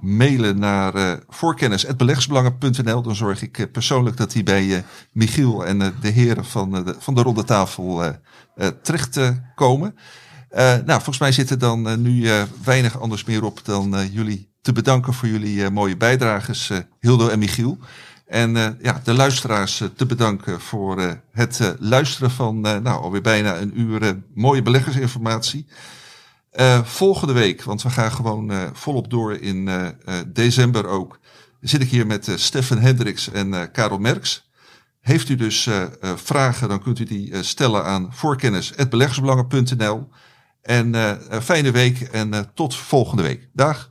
mailen naar voorkennis.beleggersbelangen.nl. Dan zorg ik persoonlijk dat die bij Michiel en de heren van, de, van de ronde tafel terecht komen. Nou, volgens mij zit er dan nu weinig anders meer op dan jullie te bedanken voor jullie eh, mooie bijdrages, eh, Hildo en Michiel. En eh, ja, de luisteraars te bedanken voor het luisteren van nou, alweer bijna een uur mooie beleggersinformatie. Volgende week, want we gaan gewoon volop door in december ook, zit ik hier met Stefan Hendricks en Karel Merks. Heeft u dus vragen, dan kunt u die stellen aan voorkennis.beleggersbelangen.nl. En fijne week en tot volgende week. Dag.